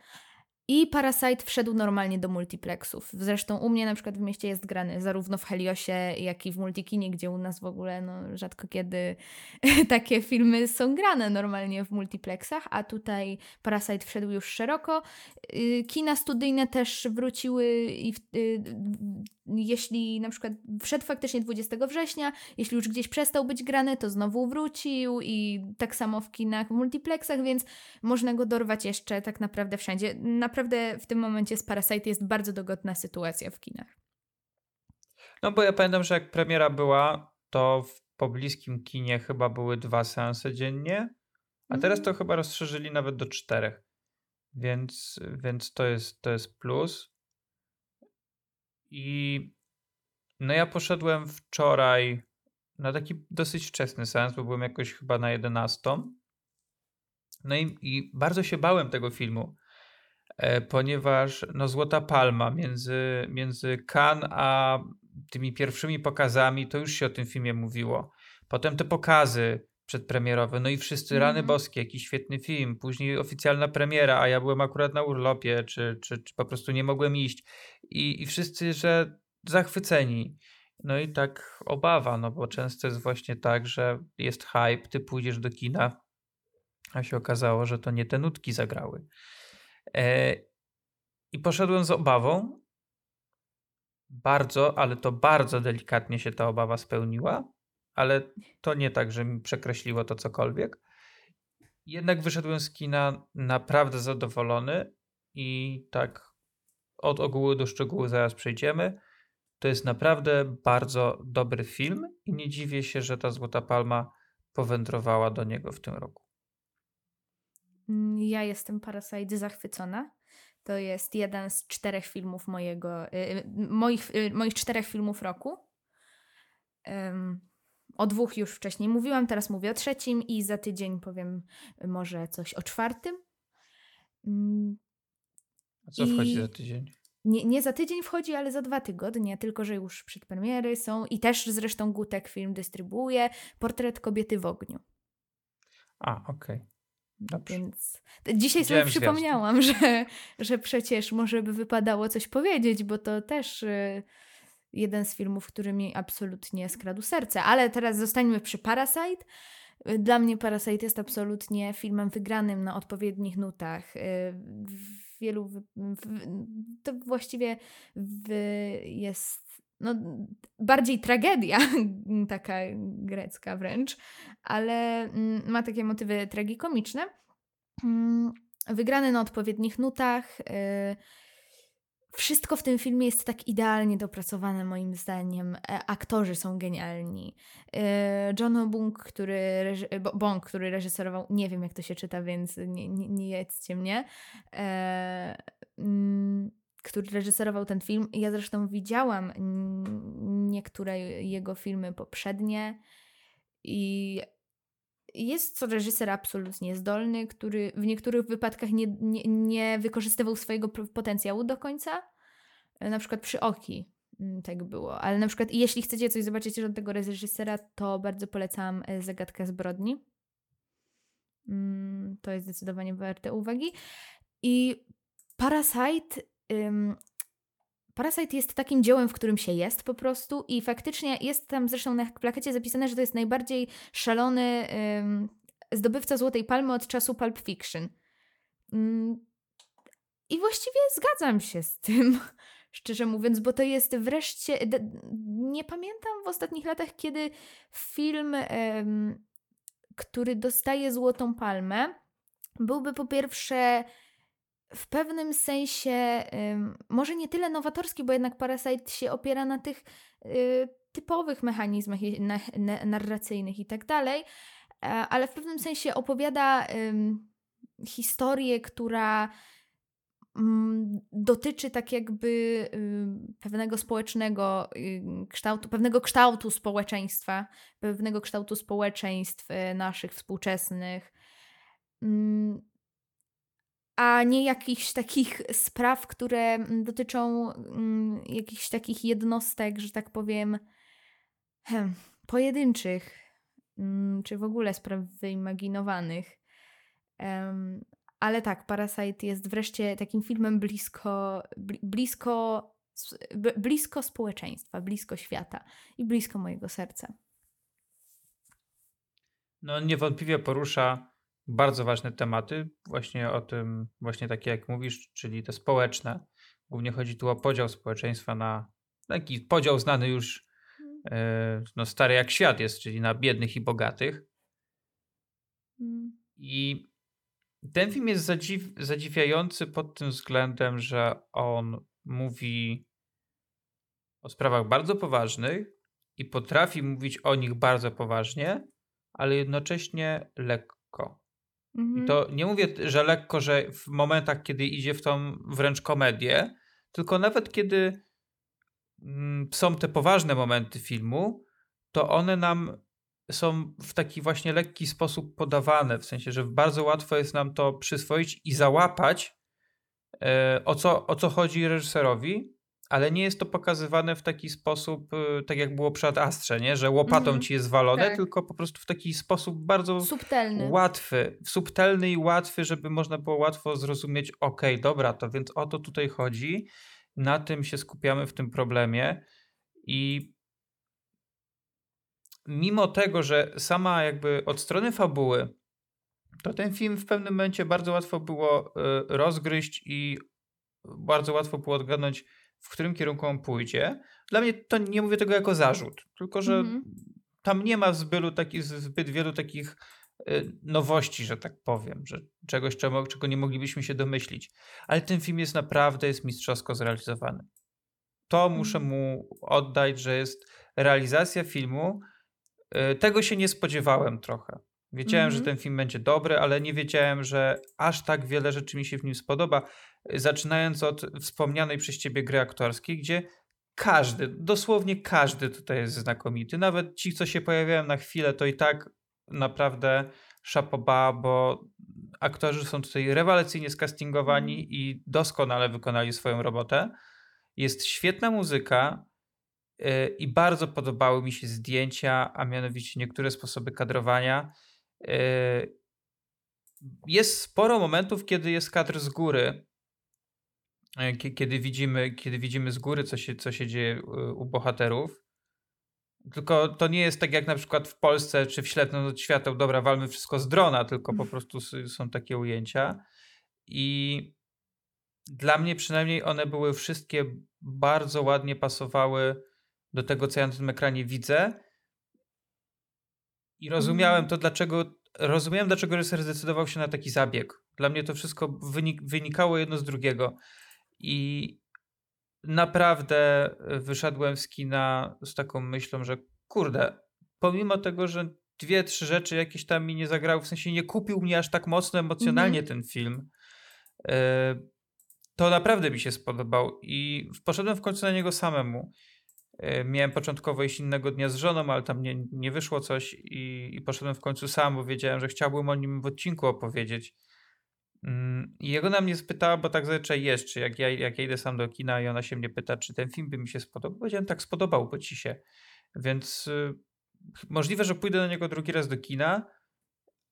I Parasite wszedł normalnie do multiplexów. Zresztą u mnie na przykład w mieście jest grany zarówno w Heliosie, jak i w Multikinie, gdzie u nas w ogóle no, rzadko kiedy takie filmy są grane normalnie w multiplexach, a tutaj Parasite wszedł już szeroko. Y, kina studyjne też wróciły i w, y, jeśli na przykład wszedł faktycznie 20 września, jeśli już gdzieś przestał być grany, to znowu wrócił i tak samo w kinach, w multiplexach, więc można go dorwać jeszcze tak naprawdę wszędzie. Naprawdę w tym momencie z Parasite jest bardzo dogodna sytuacja w kinach.
No bo ja pamiętam, że jak premiera była, to w pobliskim kinie chyba były dwa seanse dziennie, a teraz to chyba rozszerzyli nawet do czterech. Więc, więc to, jest, to jest plus. I no ja poszedłem wczoraj na taki dosyć wczesny sens, bo byłem jakoś chyba na 11. No i, i bardzo się bałem tego filmu, e, ponieważ no Złota Palma między, między Cannes a tymi pierwszymi pokazami, to już się o tym filmie mówiło. Potem te pokazy przedpremierowe, no i wszyscy mm. rany boskie, jaki świetny film, później oficjalna premiera, a ja byłem akurat na urlopie, czy, czy, czy po prostu nie mogłem iść. I, I wszyscy, że zachwyceni. No i tak obawa, no bo często jest właśnie tak, że jest hype, ty pójdziesz do kina, a się okazało, że to nie te nutki zagrały. E, I poszedłem z obawą. Bardzo, ale to bardzo delikatnie się ta obawa spełniła, ale to nie tak, że mi przekreśliło to cokolwiek. Jednak wyszedłem z kina naprawdę zadowolony i tak od ogółu do szczegółu zaraz przejdziemy. To jest naprawdę bardzo dobry film i nie dziwię się, że ta Złota Palma powędrowała do niego w tym roku.
Ja jestem Parasite zachwycona. To jest jeden z czterech filmów mojego, y, moich, y, moich czterech filmów roku. O dwóch już wcześniej mówiłam, teraz mówię o trzecim i za tydzień powiem może coś o czwartym.
Mm, A co I... wchodzi za tydzień?
nie, nie za tydzień wchodzi, ale za dwa tygodnie, tylko że już przedpremiery są i też zresztą Gutek film dystrybuuje Portret kobiety w ogniu.
A, okej. Okay.
Więc dzisiaj sobie przypomniałam, że, że przecież może by wypadało coś powiedzieć, bo to też y, jeden z filmów, który mi absolutnie skradł serce. Ale teraz zostańmy przy Parasite. Dla mnie Parasite jest absolutnie filmem wygranym na odpowiednich nutach. Y, w wielu. W, to właściwie w, jest no, bardziej tragedia, taka grecka wręcz, ale mm, ma takie motywy tragikomiczne. Mm, wygrany na odpowiednich nutach. Y, wszystko w tym filmie jest tak idealnie dopracowane, moim zdaniem. E, aktorzy są genialni. E, John Bong, który, Bong, który reżyserował, nie wiem jak to się czyta, więc nie, nie, nie jedzcie mnie, e, mm, który reżyserował ten film. Ja zresztą widziałam niektóre jego filmy poprzednie i jest to reżyser absolutnie zdolny, który w niektórych wypadkach nie, nie, nie wykorzystywał swojego potencjału do końca. E, na przykład przy Oki mm, tak było. Ale na przykład jeśli chcecie coś zobaczyć od tego reżysera, to bardzo polecam e, Zagadkę zbrodni. Mm, to jest zdecydowanie warte uwagi. I Parasite Parasite jest takim dziełem, w którym się jest po prostu i faktycznie jest tam zresztą na plakecie zapisane, że to jest najbardziej szalony ym, zdobywca Złotej Palmy od czasu Pulp Fiction. Ym, I właściwie zgadzam się z tym, szczerze mówiąc, bo to jest wreszcie. Nie pamiętam w ostatnich latach, kiedy film, ym, który dostaje Złotą Palmę, byłby po pierwsze w pewnym sensie, może nie tyle nowatorski, bo jednak Parasite się opiera na tych y, typowych mechanizmach narracyjnych i tak dalej, e, ale w pewnym sensie opowiada historię, która mm, dotyczy tak jakby y, pewnego społecznego y, kształtu, pewnego kształtu społeczeństwa, pewnego kształtu społeczeństw naszych współczesnych. A nie jakichś takich spraw, które dotyczą mm, jakichś takich jednostek, że tak powiem, hmm, pojedynczych, mm, czy w ogóle spraw wyimaginowanych. Um, ale tak, Parasite jest wreszcie takim filmem blisko, blisko, blisko społeczeństwa, blisko świata i blisko mojego serca.
No, niewątpliwie porusza bardzo ważne tematy, właśnie o tym, właśnie takie jak mówisz, czyli te społeczne. Głównie chodzi tu o podział społeczeństwa na taki podział znany już e, no, stary jak świat jest, czyli na biednych i bogatych. I ten film jest zadziw zadziwiający pod tym względem, że on mówi o sprawach bardzo poważnych i potrafi mówić o nich bardzo poważnie, ale jednocześnie lekko. Mhm. I to nie mówię, że lekko, że w momentach, kiedy idzie w tą wręcz komedię, tylko nawet kiedy mm, są te poważne momenty filmu, to one nam są w taki właśnie lekki sposób podawane, w sensie, że bardzo łatwo jest nam to przyswoić i załapać, e, o co, o co chodzi reżyserowi, ale nie jest to pokazywane w taki sposób, y, tak jak było przed Astrze, nie? że łopatą mm -hmm. ci jest walone, tak. tylko po prostu w taki sposób bardzo
subtelny.
łatwy, subtelny i łatwy, żeby można było łatwo zrozumieć, ok, dobra, to więc o to tutaj chodzi, na tym się skupiamy w tym problemie i mimo tego, że sama jakby od strony fabuły, to ten film w pewnym momencie bardzo łatwo było y, rozgryźć i bardzo łatwo było odgadnąć, w którym kierunku on pójdzie. Dla mnie to nie mówię tego jako zarzut, tylko że -hmm. tam nie ma zbylu takich, zbyt wielu takich y, nowości, że tak powiem, że czegoś, czego, czego nie moglibyśmy się domyślić. Ale ten film jest naprawdę jest mistrzowsko zrealizowany. To muszę mhm. mu oddać, że jest realizacja filmu. Y, tego się nie spodziewałem trochę. Wiedziałem, że mhm. ten film będzie dobry, ale nie wiedziałem, że aż tak wiele rzeczy mi się w nim spodoba zaczynając od wspomnianej przez ciebie gry aktorskiej, gdzie każdy, dosłownie każdy tutaj jest znakomity. Nawet ci, co się pojawiają na chwilę, to i tak naprawdę szapoba, bo aktorzy są tutaj rewelacyjnie skastingowani mm. i doskonale wykonali swoją robotę. Jest świetna muzyka yy, i bardzo podobały mi się zdjęcia, a mianowicie niektóre sposoby kadrowania. Yy, jest sporo momentów, kiedy jest kadr z góry, E, kiedy widzimy, kiedy widzimy z góry, co się, co się dzieje u bohaterów. Tylko to nie jest tak jak na przykład w Polsce czy w Ślepnym od świateł, dobra, walmy wszystko z drona, tylko po prostu są takie ujęcia. I dla mnie przynajmniej one były wszystkie bardzo ładnie pasowały do tego, co ja na tym ekranie widzę. I rozumiałem mm. to, dlaczego rozumiałem, dlaczego reżyser zdecydował się na taki zabieg. Dla mnie to wszystko wynik, wynikało jedno z drugiego. I naprawdę wyszedłem z kina z taką myślą, że kurde, pomimo tego, że dwie, trzy rzeczy jakieś tam mi nie zagrały, w sensie nie kupił mnie aż tak mocno emocjonalnie mm ten film, e, to naprawdę mi się spodobał i poszedłem w końcu na niego samemu. E, miałem początkowo iść innego dnia z żoną, ale tam nie, nie wyszło coś i, i poszedłem w końcu sam, bo wiedziałem, że chciałbym o nim w odcinku opowiedzieć. Mm, I jego na mnie spytała, bo tak zazwyczaj jest, czy jak ja, jak ja idę sam do kina i ona się mnie pyta, czy ten film by mi się spodobał. Powiedziałem, tak, spodobał, bo ci się. Więc y, możliwe, że pójdę na niego drugi raz do kina,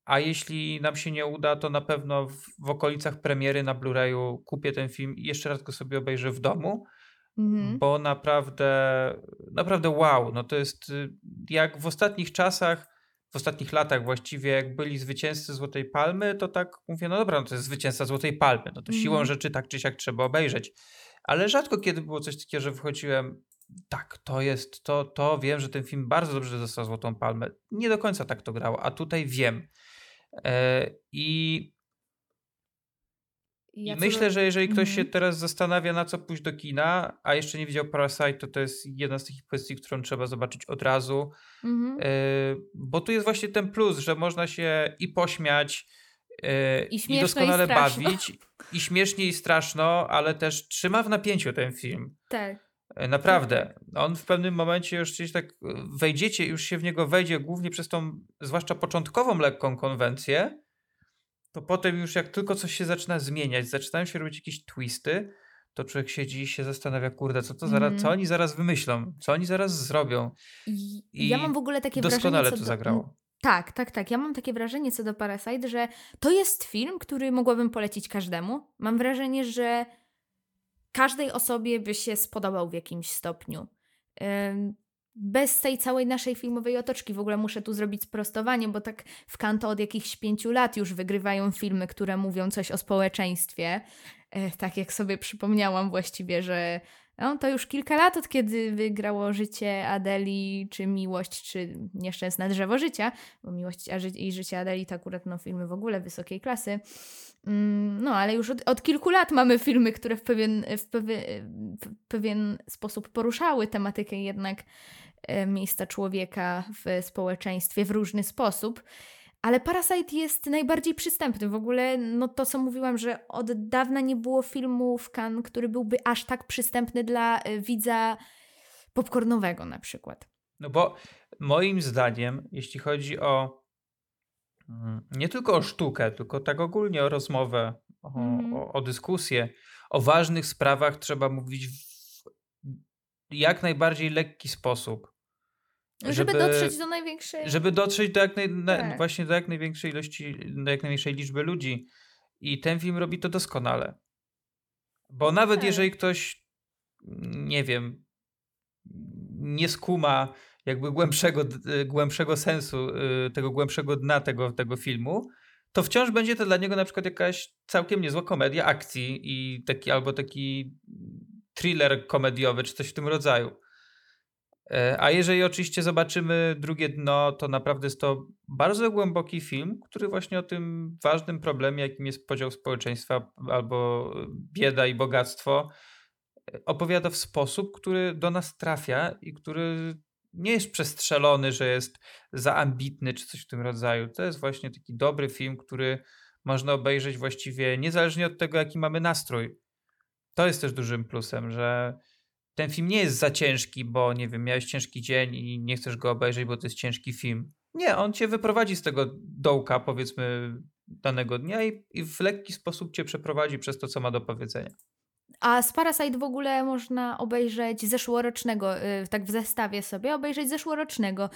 a jeśli nam się nie uda, to na pewno w, w okolicach premiery na Blu-rayu kupię ten film i jeszcze raz go sobie obejrzę w domu, mhm. bo naprawdę, naprawdę wow, no to jest y, jak w ostatnich czasach w ostatnich latach właściwie, jak byli zwycięzcy Złotej Palmy, to tak mówię, no dobra, no to jest zwycięzca Złotej Palmy, no to mm. siłą rzeczy tak czy siak trzeba obejrzeć. Ale rzadko kiedy było coś takiego, że wychodziłem, tak, to jest, to, to wiem, że ten film bardzo dobrze dostał Złotą Palmę. Nie do końca tak to grało, a tutaj wiem. E, I ja I myślę, że jeżeli ktoś się mhm. teraz zastanawia, na co pójść do kina, a jeszcze nie widział Parasite, to to jest jedna z takich kwestii, którą trzeba zobaczyć od razu. Mhm. Y bo tu jest właśnie ten plus, że można się i pośmiać, y I, i doskonale i bawić, i śmiesznie i straszno, ale też trzyma w napięciu ten film.
Tak.
E, naprawdę. On w pewnym momencie już gdzieś tak wejdziecie, już się w niego wejdzie głównie przez tą, zwłaszcza początkową lekką konwencję, to potem już jak tylko coś się zaczyna zmieniać, zaczynają się robić jakieś twisty, to człowiek siedzi i się zastanawia, kurde, co to zaraz, mm. co oni zaraz wymyślą, co oni zaraz zrobią.
I, I ja mam w ogóle takie
doskonale
wrażenie,
to do... zagrało.
Tak, tak, tak. Ja mam takie wrażenie co do Parasite, że to jest film, który mogłabym polecić każdemu. Mam wrażenie, że każdej osobie by się spodobał w jakimś stopniu. Bez tej całej naszej filmowej otoczki w ogóle muszę tu zrobić sprostowanie, bo tak w Kanto od jakichś pięciu lat już wygrywają filmy, które mówią coś o społeczeństwie. E, tak jak sobie przypomniałam właściwie, że no, to już kilka lat od kiedy wygrało życie Adeli, czy Miłość, czy Nieszczęsne Drzewo Życia, bo Miłość i Życie Adeli to akurat no, filmy w ogóle wysokiej klasy. Mm, no, ale już od, od kilku lat mamy filmy, które w pewien, w, w pewien sposób poruszały tematykę jednak e, miejsca człowieka w społeczeństwie w różny sposób. Ale Parasite jest najbardziej przystępny. W ogóle, no to co mówiłam, że od dawna nie było filmu w Cannes, który byłby aż tak przystępny dla e, widza popcornowego na przykład.
No bo moim zdaniem, jeśli chodzi o nie tylko o sztukę, tylko tak ogólnie o rozmowę, o, mm. o, o dyskusję, o ważnych sprawach trzeba mówić w jak najbardziej lekki sposób.
Żeby, żeby, dotrzeć do największej.
Żeby dotrzeć do jak naj, na, tak. właśnie do jak największej ilości, do jak największej liczby ludzi. I ten film robi to doskonale. Bo nawet tak. jeżeli ktoś, nie wiem, nie skuma jakby głębszego, głębszego sensu, y, tego głębszego dna tego, tego filmu, to wciąż będzie to dla niego na przykład jakaś całkiem niezła komedia akcji i taki albo taki thriller komediowy, czy coś w tym rodzaju. E, a jeżeli oczywiście zobaczymy drugie dno, to naprawdę jest to bardzo głęboki film, który właśnie o tym ważnym problemie, jakim jest podział społeczeństwa albo bieda i bogactwo, e, opowiada w sposób, który do nas trafia i który nie jest przestrzelony, że jest za ambitny czy coś w tym rodzaju. To jest właśnie taki dobry film, który można obejrzeć właściwie niezależnie od tego, jaki mamy nastrój. To jest też dużym plusem, że ten film nie jest za ciężki, bo nie wiem, miałeś ciężki dzień i nie chcesz go obejrzeć, bo to jest ciężki film. Nie, on cię wyprowadzi z tego dołka, powiedzmy, danego dnia i, i w lekki sposób cię przeprowadzi przez to, co ma do powiedzenia.
A z Parasite w ogóle można obejrzeć zeszłorocznego, y, tak w zestawie sobie, obejrzeć zeszłorocznego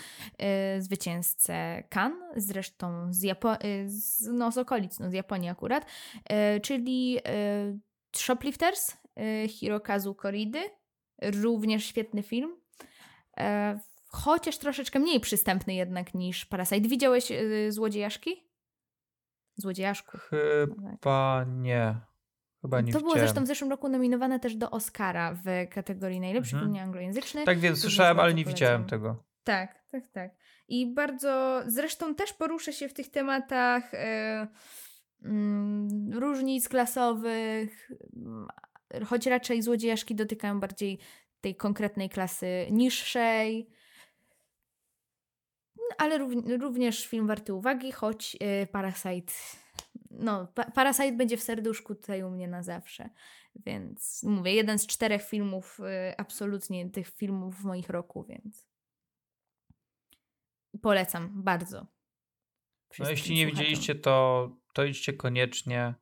y, zwycięzcę Kan, zresztą z, Japo- y, z, no, z okolic, no, z Japonii akurat, czyli Shoplifters Hirokazu Koridy, Również świetny film. E, chociaż troszeczkę mniej przystępny jednak niż Parasite. Widziałeś Złodziejaszki? Złodziejaszku.
Chyba nie. Chyba nie
To było zresztą w zeszłym roku nominowane też do Oscara w kategorii najlepszy mhm. film nieanglojęzyczny.
Tak więc słyszałem, ale nie polecam. widziałem tego.
Tak, tak, tak. I bardzo, zresztą też poruszę się w tych tematach e, mm, różnic klasowych, choć raczej złodziejaszki dotykają bardziej tej konkretnej klasy niższej. Ale również film warty uwagi, choć y, Parasite. No, Parasite będzie w serduszku tutaj u mnie na zawsze. Więc mówię, jeden z czterech filmów, y, absolutnie tych filmów w moich roku, więc polecam bardzo.
No, jeśli nie widzieliście, to, to idźcie koniecznie.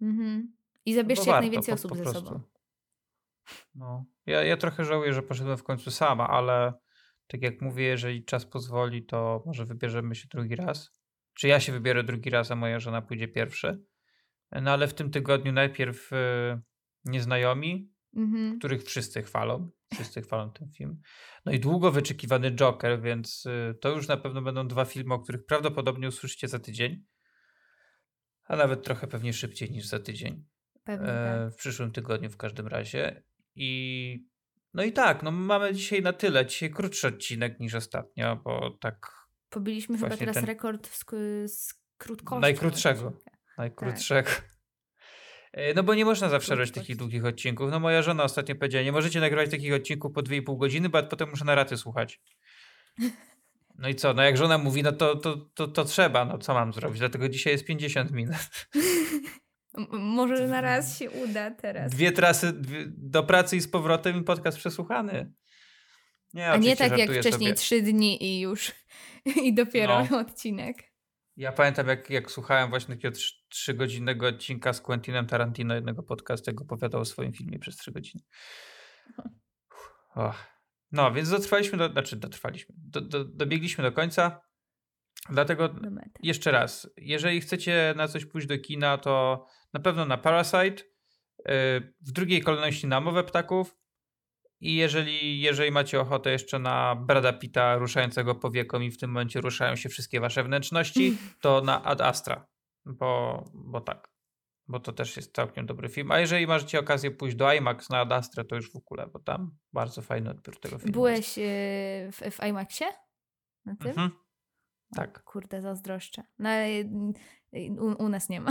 Mhm. I zabierzcie jak najwięcej osób po, po ze sobą.
No. Ja, ja trochę żałuję, że poszedłem w końcu sama, ale tak jak mówię, jeżeli czas pozwoli, to może wybierzemy się drugi raz. Czy ja się wybiorę drugi raz, a moja żona pójdzie pierwszy. No ale w tym tygodniu najpierw y, Nieznajomi, mhm. których wszyscy chwalą. Wszyscy chwalą ten film. No i długo wyczekiwany Joker, więc y, to już na pewno będą dwa filmy, o których prawdopodobnie usłyszycie za tydzień. A nawet trochę pewnie szybciej niż za tydzień.
Pewnie, e,
tak. W przyszłym tygodniu w każdym razie. I no i tak, no mamy dzisiaj na tyle. Dzisiaj krótszy odcinek niż ostatnio, bo tak.
Pobiliśmy chyba teraz ten... rekord z, z krótkości.
Najkrótszego. Najkrótszego. Tak. E, no bo nie można zawsze robić takich długich odcinków. No moja żona ostatnio powiedziała, nie możecie nagrywać takich odcinków po 2,5 godziny, bo potem muszę na raty słuchać. No i co? No jak żona mówi, no to, to, to, to trzeba. No co mam zrobić? Dlatego dzisiaj jest 50 minut.
Może na raz się uda teraz.
Dwie trasy dwie, do pracy i z powrotem i podcast przesłuchany.
Nie, A nie tak jak wcześniej sobie. trzy dni i już i dopiero no. odcinek.
Ja pamiętam, jak, jak słuchałem właśnie takiego trzygodzinnego odcinka z Quentinem Tarantino, jednego podcastu, jak opowiadał o swoim filmie przez trzy godziny. Oh. No, więc dotrwaliśmy do, znaczy dotrwaliśmy, do, do, dobiegliśmy do końca. Dlatego jeszcze raz, jeżeli chcecie na coś pójść do kina, to na pewno na Parasite, y, w drugiej kolejności na Mowę Ptaków i jeżeli, jeżeli macie ochotę jeszcze na Brada Pita ruszającego powieką i w tym momencie ruszają się wszystkie wasze wnętrzności, to na Ad Astra, bo, bo tak, bo to też jest całkiem dobry film. A jeżeli macie okazję pójść do IMAX na Ad Astra, to już w ogóle, bo tam bardzo fajny odbiór tego filmu.
Byłeś. Y, w, w IMAXie? Na tym? Mhm.
Tak.
O, kurde, zazdroszczę. No y, u, u nas nie ma.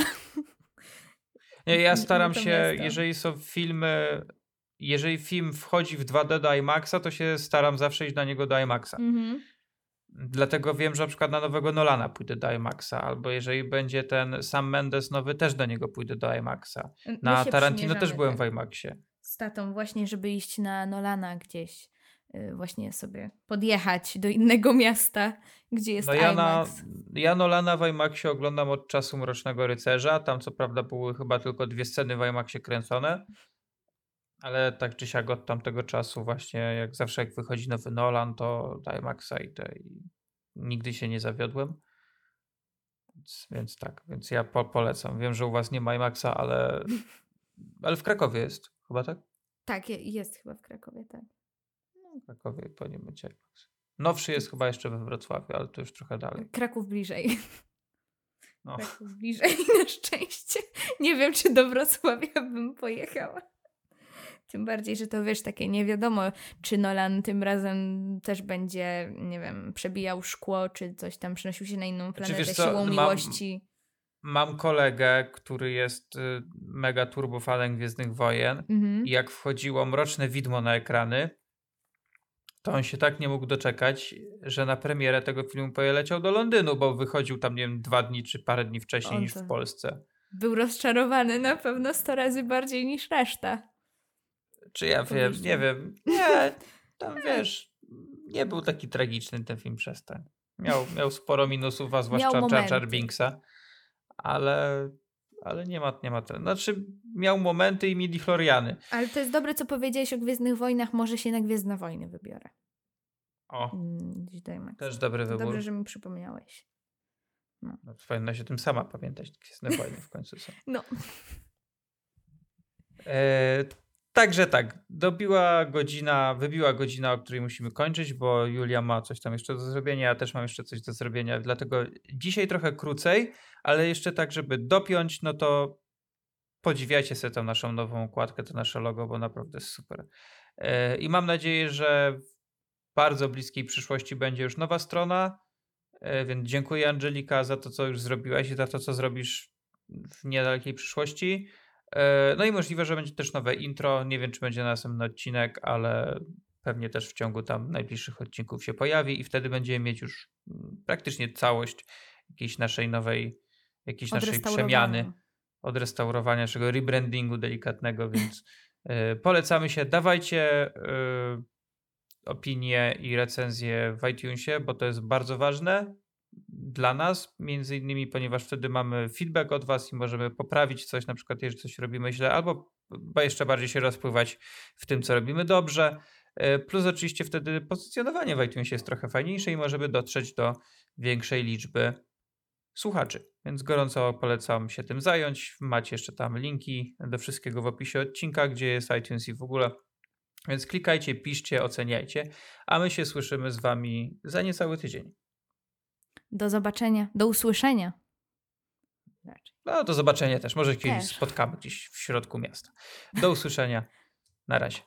Nie, ja staram się, jeżeli są filmy, jeżeli film wchodzi w 2D do IMAXa, to się staram zawsze iść na niego do IMAXa. Mhm. Dlatego wiem, że na przykład na nowego Nolana pójdę do IMAXa, albo jeżeli będzie ten Sam Mendes nowy, też do niego pójdę do IMAXa. Na Tarantino też byłem tak. w IMAXie.
Z tatą właśnie, żeby iść na Nolana gdzieś. Y, właśnie sobie podjechać do innego miasta, gdzie jest no ja IMAX.
Na, ja Nolana w IMAXie oglądam od czasu Mrocznego Rycerza. Tam co prawda były chyba tylko dwie sceny w IMAXie kręcone, ale tak czy siak od tamtego czasu właśnie jak zawsze jak wychodzi nowy Nolan, to do IMAXa idę i nigdy się nie zawiodłem. Więc, więc tak, więc ja po, polecam. Wiem, że u was nie ma IMAXa, ale, ale w Krakowie jest chyba, tak?
Tak, jest chyba w Krakowie, tak.
W Krakowie powinien być IMAX. Nowszy jest chyba jeszcze we Wrocławiu, ale to już trochę dalej.
Kraków bliżej. No. Kraków bliżej na szczęście. Nie wiem, czy do Wrocławia bym pojechała. Tym bardziej, że to wiesz, takie nie wiadomo, czy Nolan tym razem też będzie, nie wiem, przebijał szkło, czy coś tam przynosił się na inną planetę wiesz co, siłą mam, miłości.
Mam kolegę, który jest y, mega turbofanem Gwiezdnych Wojen mhm. i jak wchodziło Mroczne Widmo na ekrany, to on się tak nie mógł doczekać, że na premierę tego filmu poleciał do Londynu, bo wychodził tam, nie wiem, dwa dni czy parę dni wcześniej niż w Polsce.
Był rozczarowany na pewno 100 razy bardziej niż reszta.
Czy ja wiem, nie wiem. Nie, tam wiesz, nie był taki tragiczny ten film przez ten. Miał, miał sporo minusów, a zwłaszcza Jar Binksa, ale, ale nie ma, nie ma ten. Znaczy, miał momenty i midi Floriany.
Ale to jest dobre, co powiedziałeś o Gwiezdnych Wojnach. Może się na Gwiezdne Wojny wybiorę.
O, mm, też dobry wybór.
Dobrze, że mi przypomniałeś.
No. no powinna się tym sama pamiętać. Gwiezdne Wojny w końcu są.
No.
E, Także tak, dobiła godzina, wybiła godzina, o której musimy kończyć, bo Julia ma coś tam jeszcze do zrobienia, ja też mam jeszcze coś do zrobienia, dlatego dzisiaj trochę krócej, ale jeszcze tak, żeby dopiąć, no to podziwiajcie sobie tą naszą nową układkę, to nasze logo, bo naprawdę jest super. E, I mam nadzieję, że w bardzo bliskiej przyszłości będzie już nowa strona, e, więc dziękuję Angelika za to, co już zrobiłaś i za to, co zrobisz w niedalekiej przyszłości. E, no i możliwe, że będzie też nowe intro. Nie wiem, czy będzie następny odcinek, ale pewnie też w ciągu tam najbliższych odcinków się pojawi i wtedy będziemy mieć już mm, praktycznie całość jakiejś naszej nowej, jakiejś naszej przemiany, odrestaurowania, naszego rebrandingu delikatnego, więc y, polecamy się. Dawajcie y, opinie i recenzje w iTunesie, bo to jest bardzo ważne dla nas, między innymi, ponieważ wtedy mamy feedback od Was i możemy poprawić coś, na przykład jeżeli coś robimy źle, albo jeszcze bardziej się rozpływać w tym, co robimy dobrze. E, plus oczywiście wtedy pozycjonowanie w iTunesie jest trochę fajniejsze i możemy dotrzeć do większej liczby słuchaczy. Więc gorąco polecam się tym zająć. Macie jeszcze tam linki do wszystkiego w opisie odcinka, gdzie jest iTunes i w ogóle. Więc klikajcie, piszcie, oceniajcie, a my się słyszymy z Wami za niecały tydzień.
Do zobaczenia, do usłyszenia.
No, do zobaczenia też. Może kiedyś też. spotkamy gdzieś w środku miasta. Do usłyszenia. Na razie.